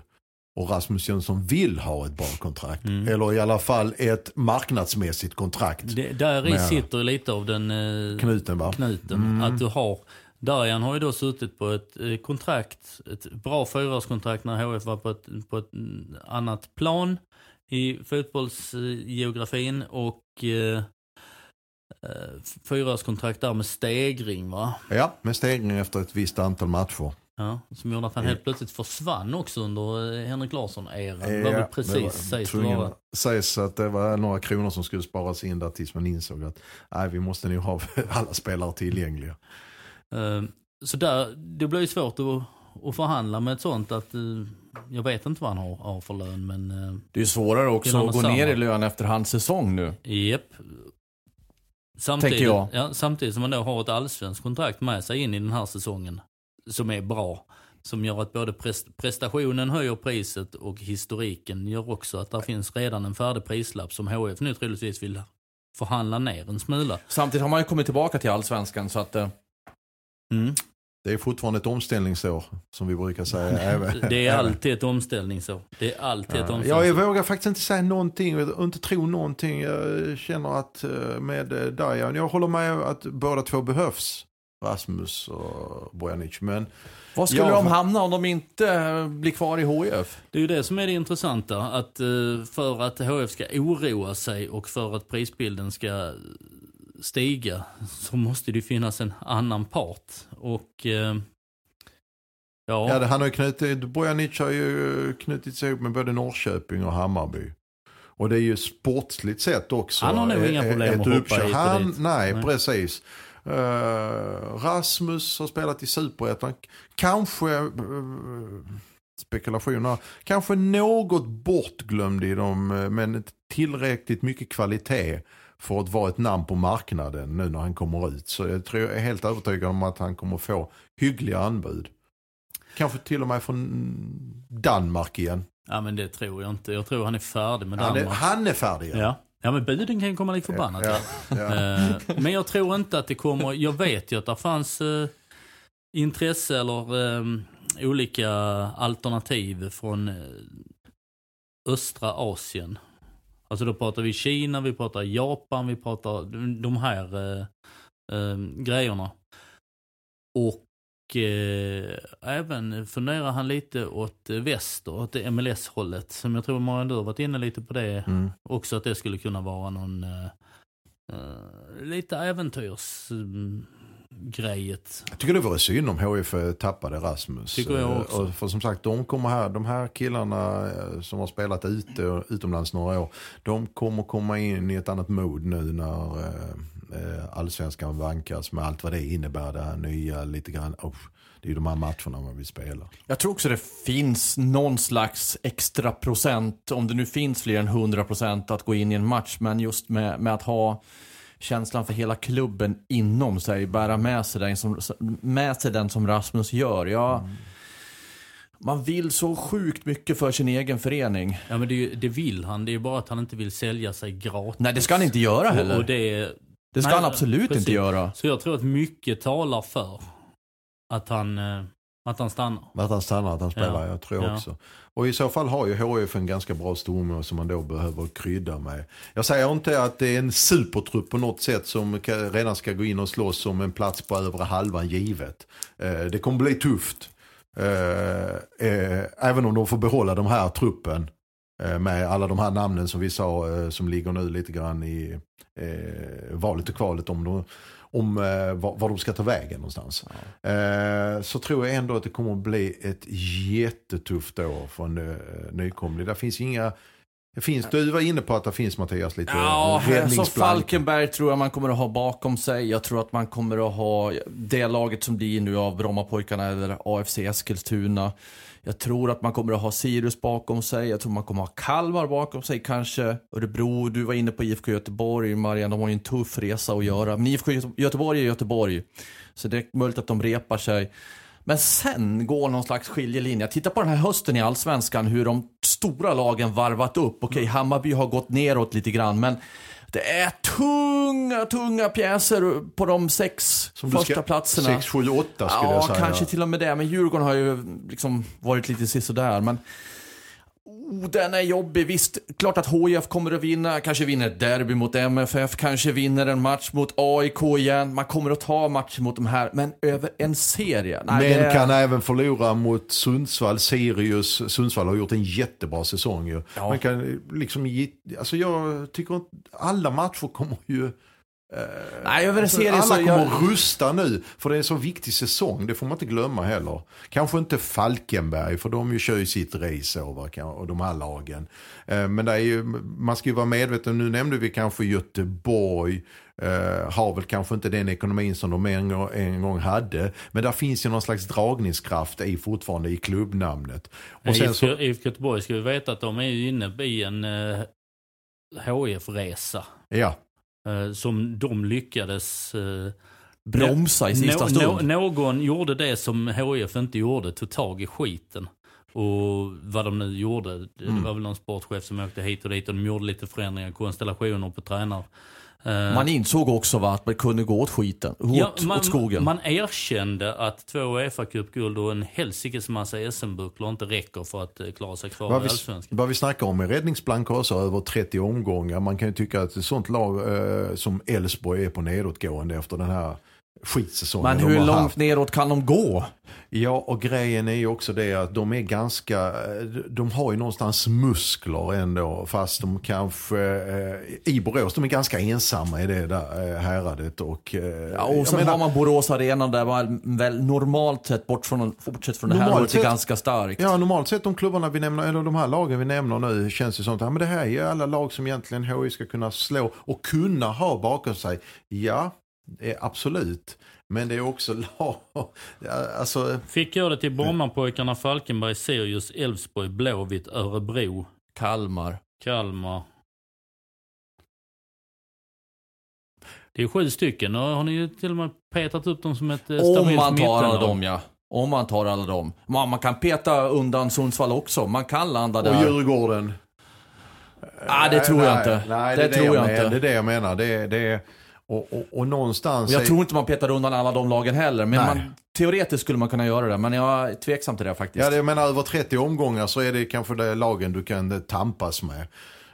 Och Rasmus Jönsson vill ha ett bra kontrakt. Mm. Eller i alla fall ett marknadsmässigt kontrakt. Det, där i sitter lite av den eh, Knuten va? knuten. Mm. Att du har, Darjan har ju då suttit på ett eh, kontrakt, ett bra fyraårskontrakt när HF var på ett, på ett annat plan i fotbollsgeografin och eh, eh, fyraårskontrakt där med stegring va? Ja, med stegring efter ett visst antal matcher. Ja, som gjorde att han Ja. helt plötsligt försvann också under eh, Henrik Larsson-eran. Det Ja, var väl det precis sägs det vara. Sägs att det var några kronor som skulle sparas in där tills man insåg att nej, vi måste nog ha *laughs* alla spelare tillgängliga. Eh, Så där, det blir ju svårt att, att förhandla med ett sånt att eh, jag vet inte vad han har, har för lön men eh, Det är ju svårare också att gå samma. ner i lön efter hans säsong nu. Japp. Samtidigt, Tänker jag. Ja, samtidigt som man då har ett allsvenskt kontrakt med sig in i den här säsongen. Som är bra. Som gör att både pres- prestationen höjer priset och historiken gör också att det finns redan en färdig prislapp som HF nu troligtvis vill förhandla ner en smula. Samtidigt har man ju kommit tillbaka till allsvenskan så att eh, Det är fortfarande ett omställningsår som vi brukar säga. *laughs* Det är alltid ett omställningsår. Det är alltid ett Ja, jag omställningsår. vågar faktiskt inte säga någonting och inte tro någonting. Jag känner att eh, med eh, Dajan, jag håller med att båda två behövs. Rasmus och Bojanic. Men Var skulle Ja, de hamna om de inte eh, blir kvar i HIF? Det är ju det som är det intressanta. Att för att HF ska oroa sig och för att prisbilden ska stiga så måste det finnas en annan part. Och eh, ja, ja, det, han har knutit, Bojanic har ju knutit sig ihop med både Norrköping och Hammarby. Och det är ju sportsligt sett också. Han har nog inga eh, problem att hoppa uppköp. hit och han, dit. Nej, Nej. precis. Eh, Rasmus har spelat i Superettan. Kanske, eh, spekulationer, kanske något bortglömd i dem, eh, men tillräckligt mycket kvalitet för att vara ett namn på marknaden nu när han kommer ut. Så jag, tror, jag är helt övertygad om att han kommer få hyggliga anbud. Kanske till och med från Danmark igen. Ja men det tror jag inte. Jag tror han är färdig med Han är, Danmark. han är färdig. Ja. ja men buden kan ju komma lik förbannat. Ja, ja. Eh, Men jag tror inte att det kommer, jag vet ju att det fanns eh, intresse eller eh, olika alternativ från eh, östra Asien. Alltså då pratar vi Kina, vi pratar Japan, vi pratar de- här eh, eh, grejerna. Och eh, även funderar han lite åt väster, åt MLS-hållet. Som jag tror Marian du har varit inne lite på det Mm. också, att det skulle kunna vara någon eh, eh, äventyrsgrejet. Jag tycker det vore synd om HIF tappade Rasmus. Tycker jag Eh, också. Och för som sagt, de kommer här, de här killarna eh, som har spelat ute utomlands några år, de kommer komma in i ett annat mod nu när eh, eh, allsvenskan vankas med allt vad det innebär. Det här nya lite grann. Oh, det är ju de här matcherna man vill spela. Jag tror också det finns någon slags extra procent, om det nu finns fler än 100 procent att gå in i en match, men just med, med att ha känslan för hela klubben inom sig, bära med sig den som, med sig den som Rasmus gör. Ja, Man vill så sjukt mycket för sin egen förening. Ja men det, ju- det vill han, det är bara att han inte vill sälja sig gratis. Nej, det ska han inte göra heller. och det, det ska nej, han absolut precis. inte göra. Så jag tror att mycket talar för att han, eh, att han stannar. Att han stannar, att han spelar, Ja. jag tror Ja. också. Och i så fall har ju HIF en ganska bra stomme som man då behöver krydda med. Jag säger inte att det är en supertrupp på något sätt som redan ska gå in och slåss om en plats på övre halvan givet. Eh, det kommer bli tufft. Eh, eh, även om de får behålla de här truppen med alla de här namnen som vi sa som ligger nu lite grann i valet och kvalet om, de, om eh, var, var de ska ta vägen någonstans. Eh, så tror jag ändå att det kommer att bli ett jättetufft år för en eh, nykomling. Det finns inga det finns, du var inne på att det finns Mattias lite Ja, så räddningsplank. Falkenberg tror jag man kommer att ha bakom sig. Jag tror att man kommer att ha det laget som blir nu av Brommapojkarna eller AFC Eskilstuna. Jag tror att man kommer att ha Sirius bakom sig. Jag tror man kommer att ha Kalmar bakom sig kanske. Örebro, du var inne på IFK Göteborg. Marianne, de har ju en tuff resa att göra. Men IFK Göte- Göteborg är Göteborg. Så det är möjligt att de repar sig. Men sen går någon slags skiljelinje. Titta på den här hösten i Allsvenskan, hur de stora lagen varvat upp. Okej, Hammarby har gått neråt lite grann, men det är tunga, tunga pjäser på de sex Som första ska- platserna. 6, 7, 8 skulle ja, jag säga. kanske till och med det. Men Djurgården har ju liksom varit lite sisådär. Men oh, den är jobbig. Visst, klart att HIF kommer att vinna. Kanske vinner ett derby mot MFF. Kanske vinner en match mot AIK igen. Man kommer att ta matcher mot de här. Men över en serie? Nej, Men det kan även förlora mot Sundsvall, Sirius. Sundsvall har gjort en jättebra säsong ju. Ja. Man kan liksom, alltså jag tycker att alla matcher kommer ju Nej, över en Alltså, serie alla så... kommer Jag, rusta nu, för det är en så viktig säsong. Det får man inte glömma heller. Kanske inte Falkenberg, för de ju kör ju sitt race over, kan- och de här lagen. Eh, Men det är ju, man ska ju vara medveten, nu nämnde vi kanske Göteborg, eh, har väl kanske inte den ekonomin som de en gång, en gång hade. Men där finns ju någon slags dragningskraft i fortfarande i klubbnamnet. Och sen så, IFK Göteborg ska vi veta att de är ju inne i en eh, HIF-resa. ja. Eh, som de lyckades... Eh, bromsa i sista nå- stund. nå- någon gjorde det som HIF inte gjorde, tog tag i skiten. Och vad de nu gjorde, det, Mm. var väl någon sportchef som åkte hit och dit och de gjorde lite förändringar, konstellationer på tränare. Eh, Man insåg också va, att man kunde gå åt skiten, åt, Ja, man, åt skogen. man erkände att två Uefa-cupguld och en helsikes massa SM-bucklor inte räcker för att eh, klara sig kvar Vad i vi, Allsvenskan. vad vi snackar om är räddningsplanka också över 30 omgångar. Man kan ju tycka att ett sånt lag eh, som Elfsborg är på nedåtgående efter den här skitsäsongen Men hur långt haft. neråt kan de gå? Ja, och grejen är ju också det att de är ganska, de har ju någonstans muskler ändå, fast de kanske, eh, i Borås, de är ganska ensamma i det där eh, häradet. Och, eh, Ja, och sen menar, har man Borås Arena där man väl normalt sett, bort från, bortsett från det här året, är ganska starkt. Ja, normalt sett de klubbarna vi nämner, eller de här lagen vi nämner nu, känns det som att ja, men det här är ju alla lag som egentligen HI ska kunna slå och kunna ha bakom sig. Ja, absolut. Men det är också *laughs* lag... Alltså, Fick jag det till Brommapojkarna, Falkenberg, Sirius, Elfsborg, Blåvitt, Örebro, Kalmar. Kalmar. Det är sju stycken och har ni ju till och med petat upp dem som ett eh, Om stabilt man tar alla dem ja. Om man tar alla dem. Man, man kan peta undan Sundsvall också. Man kan landa och där. Djurgården. Ah, det tror jag nej, inte. Nej, det, det, är tror jag men- inte. Det är det jag menar. Det, det är, och, och, och någonstans... Jag tror inte man petar undan alla de lagen heller. Men man, teoretiskt skulle man kunna göra det. Men jag är tveksam till det faktiskt. Ja, det, jag menar över 30 omgångar så är det kanske det lagen du kan eh, tampas med.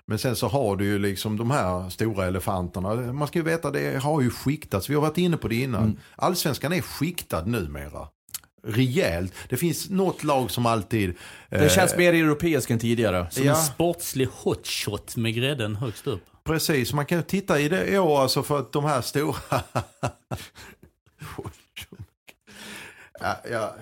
Men sen så har du ju liksom de här stora elefanterna. Man ska ju veta det har ju skiktats. Vi har varit inne på det innan. Mm. Allsvenskan är skiktad numera. Rejält. Det finns något lag som alltid... det eh, känns mer europeiskt än tidigare. Som Ja. en sportslig hotshot med grädden högst upp. Precis, man kan ju titta i det i år alltså för att de här stora... *laughs* ja, ja,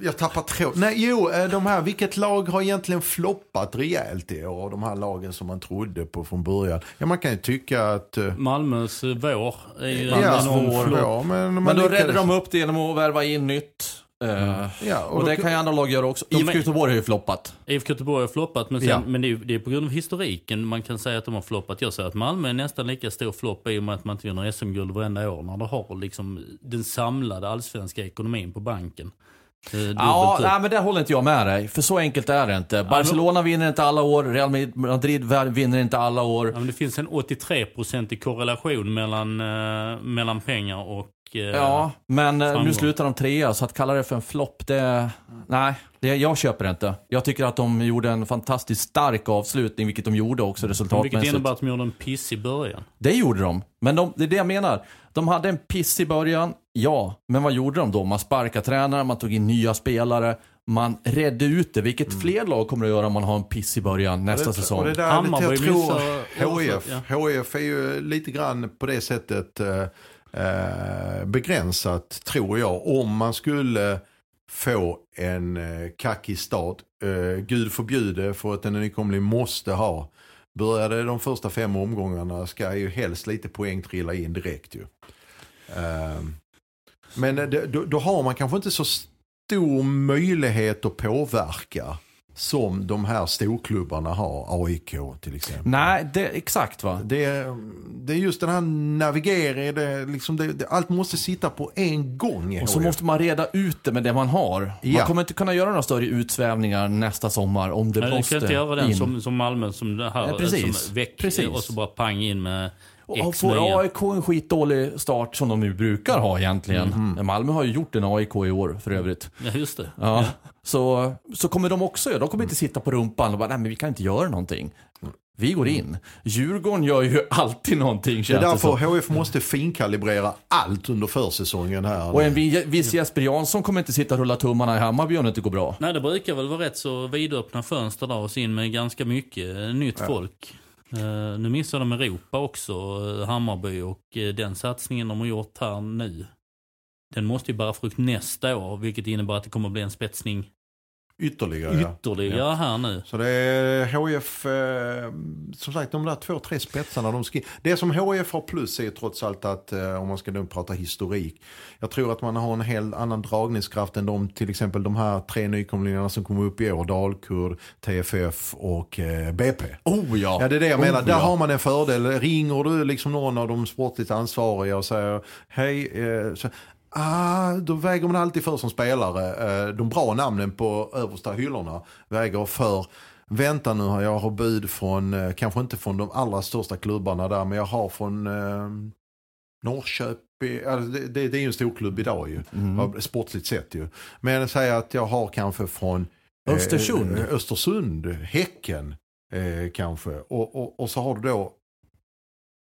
jag tappar tråd. Nej, jo, eh, de här, vilket lag har egentligen floppat rejält i år? De här lagen som man trodde på från början. Ja, man kan ju tycka att... eh, Malmös vår är ju Ja, en enorm flopp. ja, men, man Men då lyckades- räddade de upp det genom att värva in nytt. Eh, Ja, och, och det kan ju andra lag göra också. IFK Göteborg har ju floppat. IFK Göteborg har floppat, men, sen, Ja. men det, är, det är på grund av historiken man kan säga att de har floppat. Jag säger att Malmö är nästan lika stor flopp i och med att man inte vinner SM-guld varenda år när du har liksom den samlade allsvenska ekonomin på banken. Eh, Ja, nej, men där håller inte jag med dig. För så enkelt är det inte. Barcelona vinner inte alla år, Real Madrid vinner inte alla år. Ja, men det finns en 83-procentig korrelation mellan, eh, mellan pengar och... eh, Ja, men eh, nu framgång. slutar de trea, så att kalla det för en flopp, det... Nej, det, jag köper det inte. Jag tycker att de gjorde en fantastiskt stark avslutning, vilket de gjorde också Vilket resultatmässigt. innebär att de gjorde en piss i början. Det gjorde de. Men de, det är det jag menar. De hade en piss i början, ja. Men vad gjorde de då? Man sparkade tränare, man tog in nya spelare. Man redde ut det, vilket fler lag kommer att göra om man har en piss i början nästa Mm. Och det- säsong. Och det där, Hammarby jag tror HIF, ja. HIF är ju lite grann på det sättet eh, eh, begränsat, tror jag. Om man skulle få en eh, kackig start, eh, gud förbjude för att en nykomling måste ha. Började de första fem omgångarna ska ju helst lite poäng trilla in direkt ju. Eh, men eh, det, då, då har man kanske inte så stor möjlighet att påverka som de här storklubbarna har, AIK till exempel. Nej, det, exakt va. Det, är- det är just den här navigeringen, det, liksom det, det, allt måste sitta på en gång. Och så måste man reda ut det med det man har. Ja. Man kommer inte kunna göra några större utsvävningar nästa sommar om det Nej, du måste kan inte göra den in. som, som Malmö som det här Ja, precis. som väck Precis. och så bara pang in med Och får. AIK en skitdålig start som de nu brukar ha egentligen. Mhm. Malmö har ju gjort en AIK i år för övrigt. Ja, just det. Ja. Så, så kommer de också göra. De kommer inte sitta på rumpan och bara, nej men vi kan inte göra någonting. Vi går in. Djurgården gör ju *laughs* alltid någonting Det är därför som. HF måste finkalibrera allt under försäsongen här. Och en vi- viss Jesper Jansson kommer inte sitta och rulla tummarna i Hammarby om det inte går bra. Nej, det brukar väl vara rätt så vidöppna fönster där och så in med ganska mycket nytt folk. Uh, nu missar de Europa också, uh, Hammarby, och uh, den satsningen de har gjort här nu, den måste ju bära frukt nästa år, vilket innebär att det kommer att bli en spetsning Ytterligare ja. ytterligare här nu. Så det är HF, eh, som sagt de där två, tre spetsarna de ska Det som HF har plus är trots allt att, eh, om man ska nu prata historik, jag tror att man har en helt annan dragningskraft än de, till exempel de här tre nykomlingarna som kommer upp i år, Dalkurd, TFF och eh, BP. Oh ja! Ja det är det jag menar, Oh, där ja. har man en fördel. Ringer du liksom någon av de sportligt ansvariga och säger hej, eh, så, ah, då väger man alltid för som spelare. Eh, de bra namnen på översta hyllorna väger för Vänta nu, jag har bud från, eh, kanske inte från de allra största klubbarna där, men jag har från eh, Norrköping, alltså det, det, det är ju en stor klubb idag ju, Mm. sportsligt sett ju. Men säg att jag har kanske från eh, Östersund. eh, Östersund, Häcken eh, kanske. Och, och, och så har du då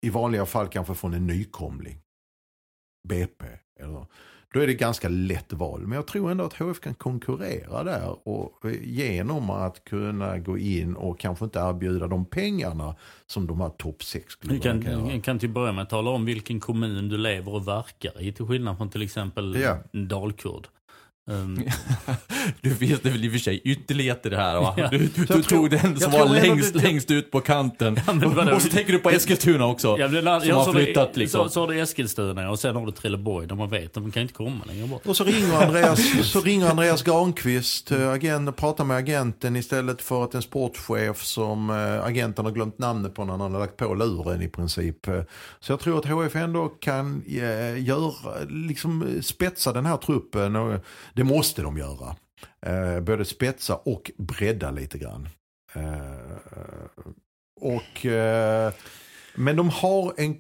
i vanliga fall kanske från en nykomling. BP. Eller, då är det ganska lätt val. Men jag tror ändå att HF kan konkurrera där. Och eh, genom att kunna gå in och kanske inte erbjuda de pengarna som de här topp 6 Du klubbarna kan, kan göra. kan till att börja med tala om vilken kommun du lever och verkar i, till skillnad från till exempel Ja. Dalkurd. Um, *laughs* Du finns det väl i och för sig ytterligheter det här va? *laughs* Ja. Du, du, du tror- tog den som var längst, det- längst ut på kanten. *laughs* men vadå? och så tänker du på Eskilstuna också. ja, men som ja, har du- flyttat liksom. Så, så har du Eskilstuna och sen har du Trelleborg där man vet att man kan inte komma längre bort. Och så ringer Andreas, så ringer Andreas Granqvist eh, agent, och pratar med agenten istället för att en sportchef som eh, agenten har glömt namnet på när han har lagt på luren i princip. Så jag tror att HF ändå kan eh, göra, liksom spetsa den här truppen och det måste de göra. Eh, både spetsa och bredda lite grann. Eh, och, eh, men de har en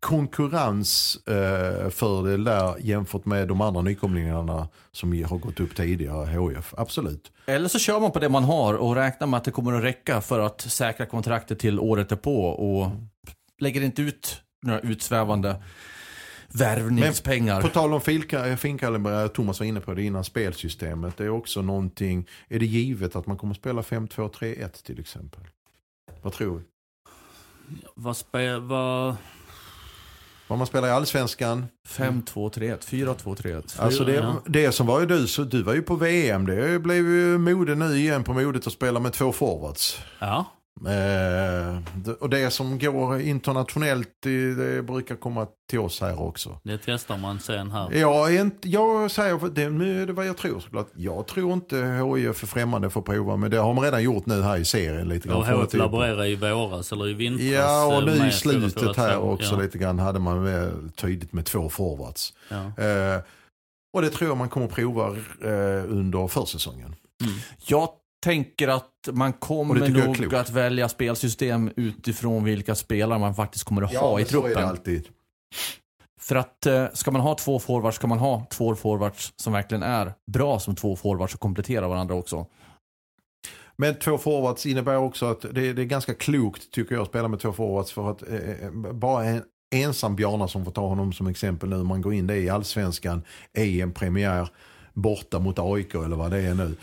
konkurrensfördel eh, där jämfört med de andra nykomlingarna som har gått upp tidigare, HF. Absolut. Eller så kör man på det man har och räknar med att det kommer att räcka för att säkra kontraktet till året därpå och lägger inte ut några utsvävande värvningspengar. På tal om filka- finkaliber, Thomas var inne på det innan, spelsystemet. Det är också någonting, är det givet att man kommer att spela 5-2-3-1 till exempel? Vad tror vi? Vad spe, vad... Vad man spelar i allsvenskan. 5-2-3-1, 4-2-3-1. Alltså det, det som var ju du, så du var ju på VM, det blev ju mode nu igen på modet att spela med två forwards. Ja, Eh, det- och det som går internationellt, det, det brukar komma till oss här också. det testar man sen här. Jag, är inte, jag säger det, är vad jag tror såklart. Jag tror inte HIF är främmande för att prova, men det har man redan gjort nu här i serien lite grann. Och att typ- laborerade i våras eller i vintras. Ja, och eh, nu i slutet 4-4-2. här också ja. lite grann hade man med, tydligt med två forwards. Ja. Eh, och det tror jag man kommer prova eh, under försäsongen. Jag tänker att man kommer är nog att välja spelsystem utifrån vilka spelare man faktiskt kommer att ha i så är det truppen. alltid. För att eh, ska man ha två forwards ska man ha två forwards som verkligen är bra som två forwards och kompletterar varandra också. Men två forwards innebär också att det, det är ganska klokt tycker jag att spela med två forwards för att eh, bara en ensam Bjarna som får ta honom som exempel nu, man går in det i allsvenskan, i en premiär borta mot AIK eller vad det är nu.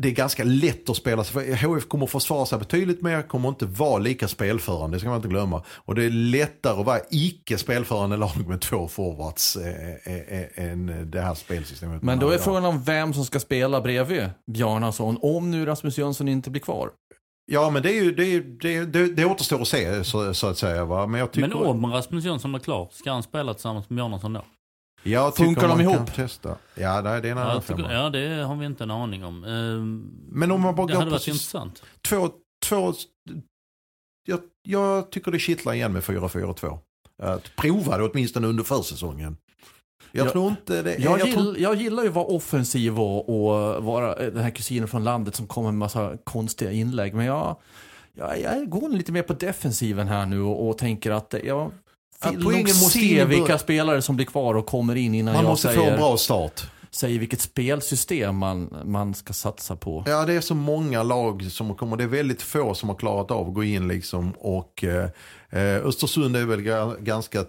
Det är ganska lätt att spela sig, för HF kommer att försvara sig betydligt mer, kommer inte vara lika spelförande, det ska man inte glömma. Och det är lättare att vara icke spelförande lag med två forwards eh, eh, eh, än det här spelsystemet. Men då är frågan om vem som ska spela bredvid Bjarnason om nu Rasmus Jönsson inte blir kvar. Ja men det, är ju, det, är, det, det, det återstår att se så, så att säga. Va? Men, jag tycker, Men om Rasmus Jönsson är klar, ska han spela tillsammans med Bjarnason då? Jag Funkar de ihop? Testa. Ja det är en annan tycker, ja, det har vi inte en aning om. Ehm, Men om man bara det går hade på varit intressant. två, två jag, jag tycker det kittlar igen med 4-4-2. Att prova det åtminstone under försäsongen. Jag Jag- tror inte det. Jag, jag tror, gill, jag gillar ju att vara offensiv och, och vara eh, den här kusinen från landet som kommer med massa konstiga inlägg. Men jag, jag, jag går lite mer på defensiven här nu och, och tänker att jag Vill poängen måste se vilka spelare som blir kvar och kommer in innan man jag måste få säger, en bra start. säger vilket spelsystem man, man ska satsa på. Ja, det är så många lag som kommer. Det är väldigt få som har klarat av att gå in liksom. Och eh, eh, Östersund är väl ga- ganska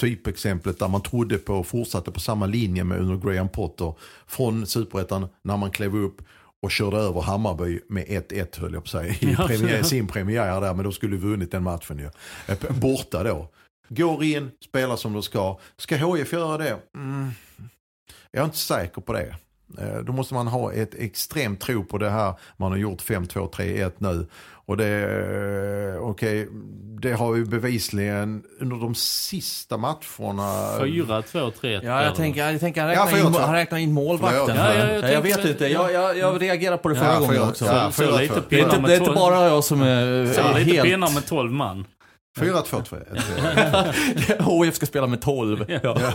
typexemplet där man trodde på och fortsatte på samma linje med under Graham Potter. Från superettan när man klev upp och körde över Hammarby med 1-1 höll jag på att säga. I Ja, premiär, sin premiär där, men då skulle vi vunnit den matchen ju. Eh, Borta då. Går in, spelar som de ska. Ska HIF göra det? Mm. Jag är inte säker på det. Eh, Då måste man ha ett extremt tro på det här man har gjort 5-2-3-1 nu. Och det, eh, okej, det har ju bevisligen under de sista matcherna. 4, 2, 3, 1. Ja, jag tänker, jag tänker han, Ja, räknar för in, jag- han räknar in målvakten. Ja, ja, jag jag, tänkte vet inte, Ja. jag, jag, jag reagerar på det Ja, förra för gången jag- också. ja, så lite två. Det är, inte, det är bara jag som är lite helt... pinnar med 12 man. 4-2-3. HIF *laughs* ska spela med 12. Ja. *laughs*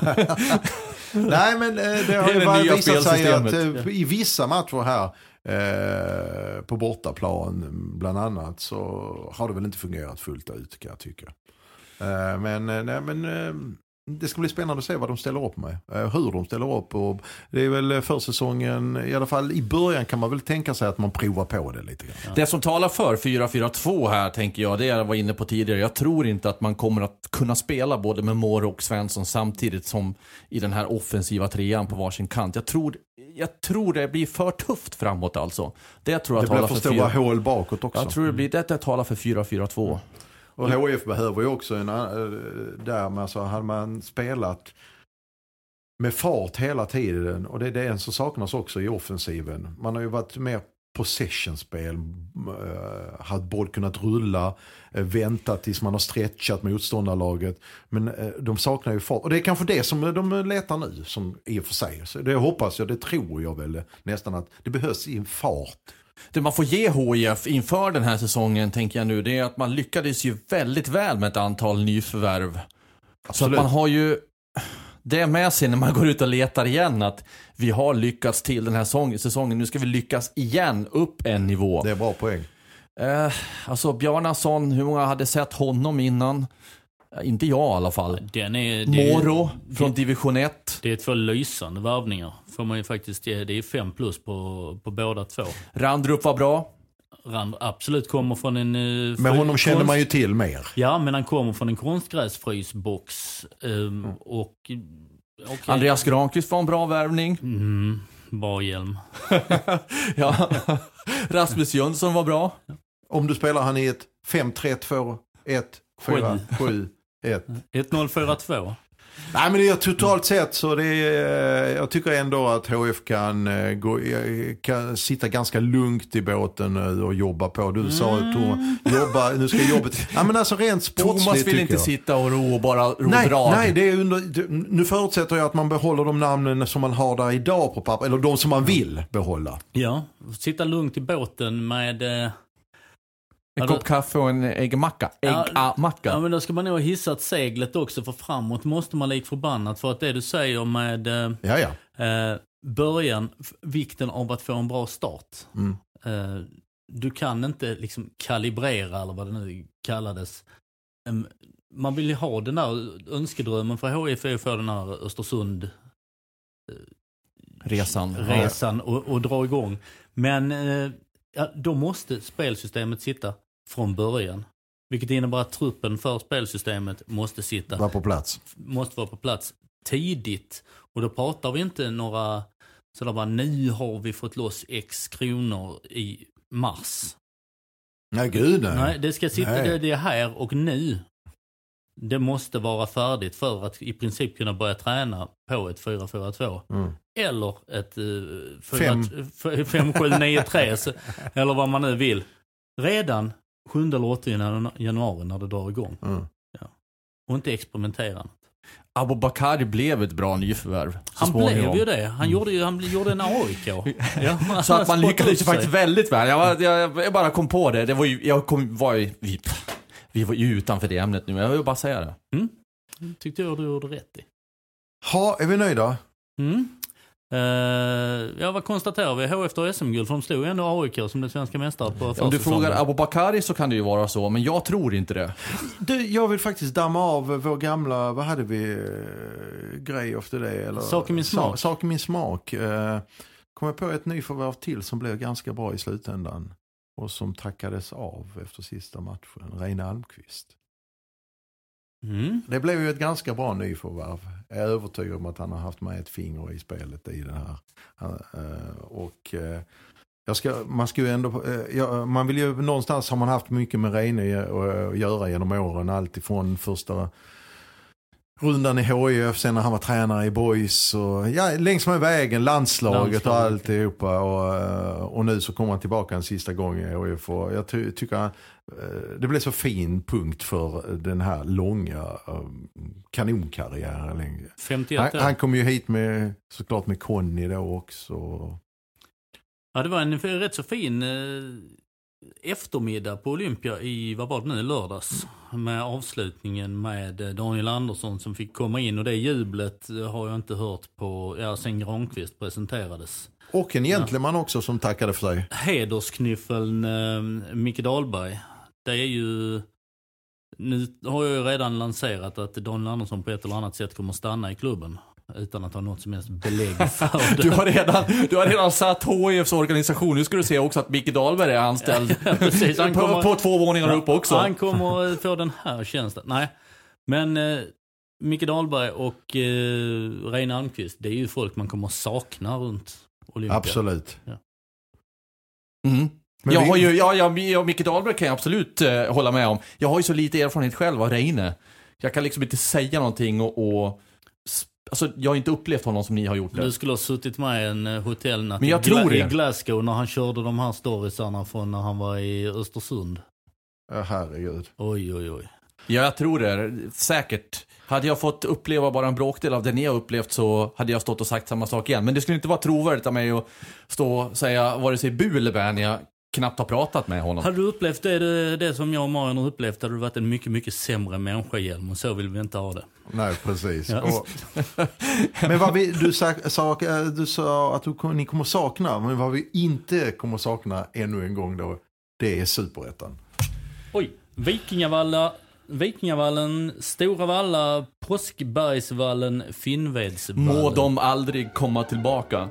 Nej men eh, det har Det ju bara visat sig att eh, i vissa matcher här eh, på bortaplan bland annat så har det väl inte fungerat fullt ut kan jag tycka. Eh, men nej, men eh, det ska bli spännande att se vad de ställer upp med. Eh, hur de ställer upp. Och det är väl eh, försäsongen, i alla fall i början kan man väl tänka sig att man provar på det lite grann. Det som talar för 4-4-2 här tänker jag, det är jag var inne på tidigare. Jag tror inte att man kommer att kunna spela både med Moro och Svensson samtidigt som i den här offensiva trean på varsin kant. Jag tror, jag tror det blir för tufft framåt alltså. Det tror jag Det blir för stora 4 hål bakåt också. Jag tror det blir, det talar för 4-4-2. Och HIF behöver ju också en, eh, där med, alltså hade man spelat med fart hela tiden. Och det är det som saknas också i offensiven. Man har ju varit mer possessionspel, uh, hade boll kunnat rulla, uh, väntat tills man har stretchat motståndarlaget. Men uh, de saknar ju fart. Och det är kanske det som de letar nu, som i och för sig. Så det hoppas jag, det tror jag väl nästan att det behövs i en fart. Det man får ge HIF inför den här säsongen, tänker jag nu, det är att man lyckades ju väldigt väl med ett antal nyförvärv. Absolut. Så man har ju det med sig när man går ut och letar igen att vi har lyckats till den här säsongen. Nu ska vi lyckas igen upp en nivå. Det är bra poäng. Eh, alltså Bjarnason, hur många hade sett honom innan? Eh, inte jag i alla fall. Den är, det, Moro från division 1. Det är två lysande värvningar. Får man ju faktiskt ge. Det är fem plus på, på båda två. Randrup var bra. Rand absolut kommer från en... Uh, men honom känner man ju till mer. Ja, men han kommer från en konstgräsfrysbox. Um, mm. och... Okay. Andreas Granqvist var en bra värvning. Mm, bra hjälm. *laughs* ja. Rasmus Jönsson var bra. Om du spelar han i ett 5-3-2, 1, 4, 7, 1. 1-0-4-2. Nej men det är totalt sett så det är, jag tycker ändå att HF kan, eh, gå, eh, kan sitta ganska lugnt i båten nu och jobba på. Du sa mm. Thomas, jobba, nu ska jobbet... *laughs* Nej men alltså rent sportsligt Thomas vill inte jag. sitta och ro och bara ro nej, drag. Nej, det är under, nu förutsätter jag att man behåller de namnen som man har där idag på papper. Eller de som man vill behålla. Ja, sitta lugnt i båten med eh, en kopp kaffe och en äggmacka. Äggmacka. Ja, men då ska man nog ha hissat seglet också för framåt måste man lik förbannat. För att det du säger med eh, ja, ja. Eh, början, vikten av att få en bra start. Mm. Eh, du kan inte liksom kalibrera eller vad det nu kallades. Man vill ju ha den där önskedrömmen för HIF att få den här Östersund eh, resan, resan och, och dra igång. Men eh, ja, då måste spelsystemet sitta från början. Vilket innebär att truppen för spelsystemet måste sitta. Vara på plats. Måste vara på plats tidigt. Och då pratar vi inte några, sådär bara nu har vi fått loss x kronor i mars. Nej gud nej. Nej, det ska sitta, nej. Det, är här och nu. Det måste vara färdigt för att i princip kunna börja träna på ett 4-4-2. Mm. Eller ett 5-7-9-3 eller vad man nu vill. Redan 7 eller 8 januari när det drar igång. Mm. Ja. Och inte experimentera. Abu Bakari blev ett bra nyförvärv. Han blev ju det. Han gjorde, ju, han gjorde en AIK. *laughs* Ja, så att man lyckades ju faktiskt väldigt väl. Jag, jag, jag, bara kom på det. det var ju, jag kom, var ju, vi, vi var ju utanför det ämnet nu. Jag vill bara säga det. Mm. Tyckte jag du gjorde rätt i. Ha, är vi nöjda? Mm. Uh, ja, vad konstaterar vi? HF tar SM-guld, för de slog ju ändå AIK som den svenska mästare på Om du frågar Abu Bakari så kan det ju vara så, men jag tror inte det. Du, jag vill faktiskt damma av vår gamla, vad hade vi, uh, grej efter det? Eller, sak i min smak. Sak i min smak. Uh, kom jag på ett nyförvärv till som blev ganska bra i slutändan. Och som tackades av efter sista matchen, Reine Almqvist. Mm. Det blev ju ett ganska bra nyförvärv. Jag är övertygad om att han har haft med ett finger i spelet i det här. Eh, och eh, jag ska, man, ska ju ändå, eh, ja, man vill ju någonstans har man haft mycket med Reine att göra genom åren. Alltifrån första rundan i HIF, sen när han var tränare i Boys och ja, längs med vägen, landslaget, landslaget. och alltihopa. Och, och nu så kommer han tillbaka en sista gång i HIF och jag ty tycker han, eh, det blev så fin punkt för den här långa um, kanonkarriären. 51 han, han kom ju hit med, såklart med Conny då också. Ja, det var en rätt så fin eh, eftermiddag på Olympia i, vad var det nu, lördags. Med avslutningen med eh, Daniel Andersson som fick komma in och det jublet har jag inte hört på, ja sen Granqvist presenterades. Och en gentleman ja. också som tackade för sig. Hedersknyffeln eh, Micke Dahlberg. Det är ju, nu har jag ju redan lanserat att Daniel Andersson på ett eller annat sätt kommer stanna i klubben. Utan att ha något som helst belägg *laughs* för det. Du har redan, du har redan satt HIFs organisation. Nu ska du se också att Micke Dahlberg är anställd. *laughs* Ja, precis, han kommer, på, på två våningar upp också. Han kommer få den här tjänsten. Nej, men eh, Micke Dahlberg och eh, Reine Almqvist, det är ju folk man kommer sakna runt Olympia. Absolut. Ja. Mm. jag vi... har ju, ja, ja, ja, Micke Dahlberg kan jag absolut eh, hålla med om. Jag har ju så lite erfarenhet själv av Reine. Jag kan liksom inte säga någonting och, och Alltså jag har inte upplevt honom som ni har gjort det. Du skulle ha suttit med i en eh, hotellnatt Men jag i, tror i det. Glasgow när han körde de här storiesarna från när han var i Östersund. Ja, herregud. Oj, oj, oj. Ja, jag tror det. Säkert. Hade jag fått uppleva bara en bråkdel av det ni har upplevt så hade jag stått och sagt samma sak igen. Men det skulle inte vara trovärdigt av mig att stå och säga vare sig bu eller bä när jag knappt har pratat med honom. Hade du upplevt det, det, det som jag och Marion har upplevt hade du varit en mycket, mycket sämre människa Hjelm. Och så vill vi inte ha det. Nej, precis. Ja. Och, men vad vi, du, sa, sa, du sa att du, ni kommer sakna, men vad vi inte kommer sakna ännu en gång då, det är superettan. Oj, Vikingavalla, Vikingavallen, Stora Valla, Påskbergsvallen, Finnvedsvallen. Må de aldrig komma tillbaka.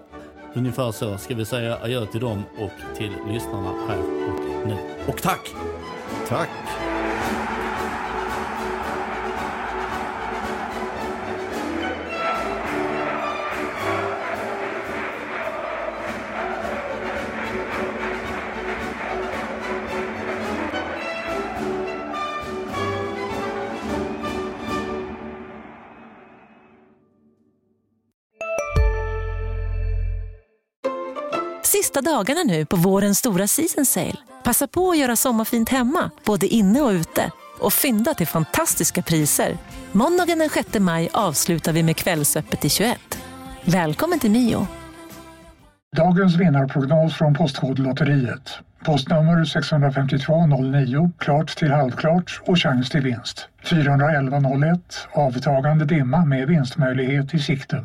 Ungefär så ska vi säga adjö till dem och till lyssnarna här och nu. Och tack! Tack. Sista dagarna nu på vårens stora season sale. Passa på att göra sommarfint hemma, både inne och ute. Och fynda till fantastiska priser. Måndagen den 6 maj avslutar vi med Kvällsöppet i 21. Välkommen till Mio. Dagens vinnarprognos från Postkodlotteriet. Postnummer 65209, klart till halvklart och chans till vinst. 41101, avtagande dimma med vinstmöjlighet i sikte.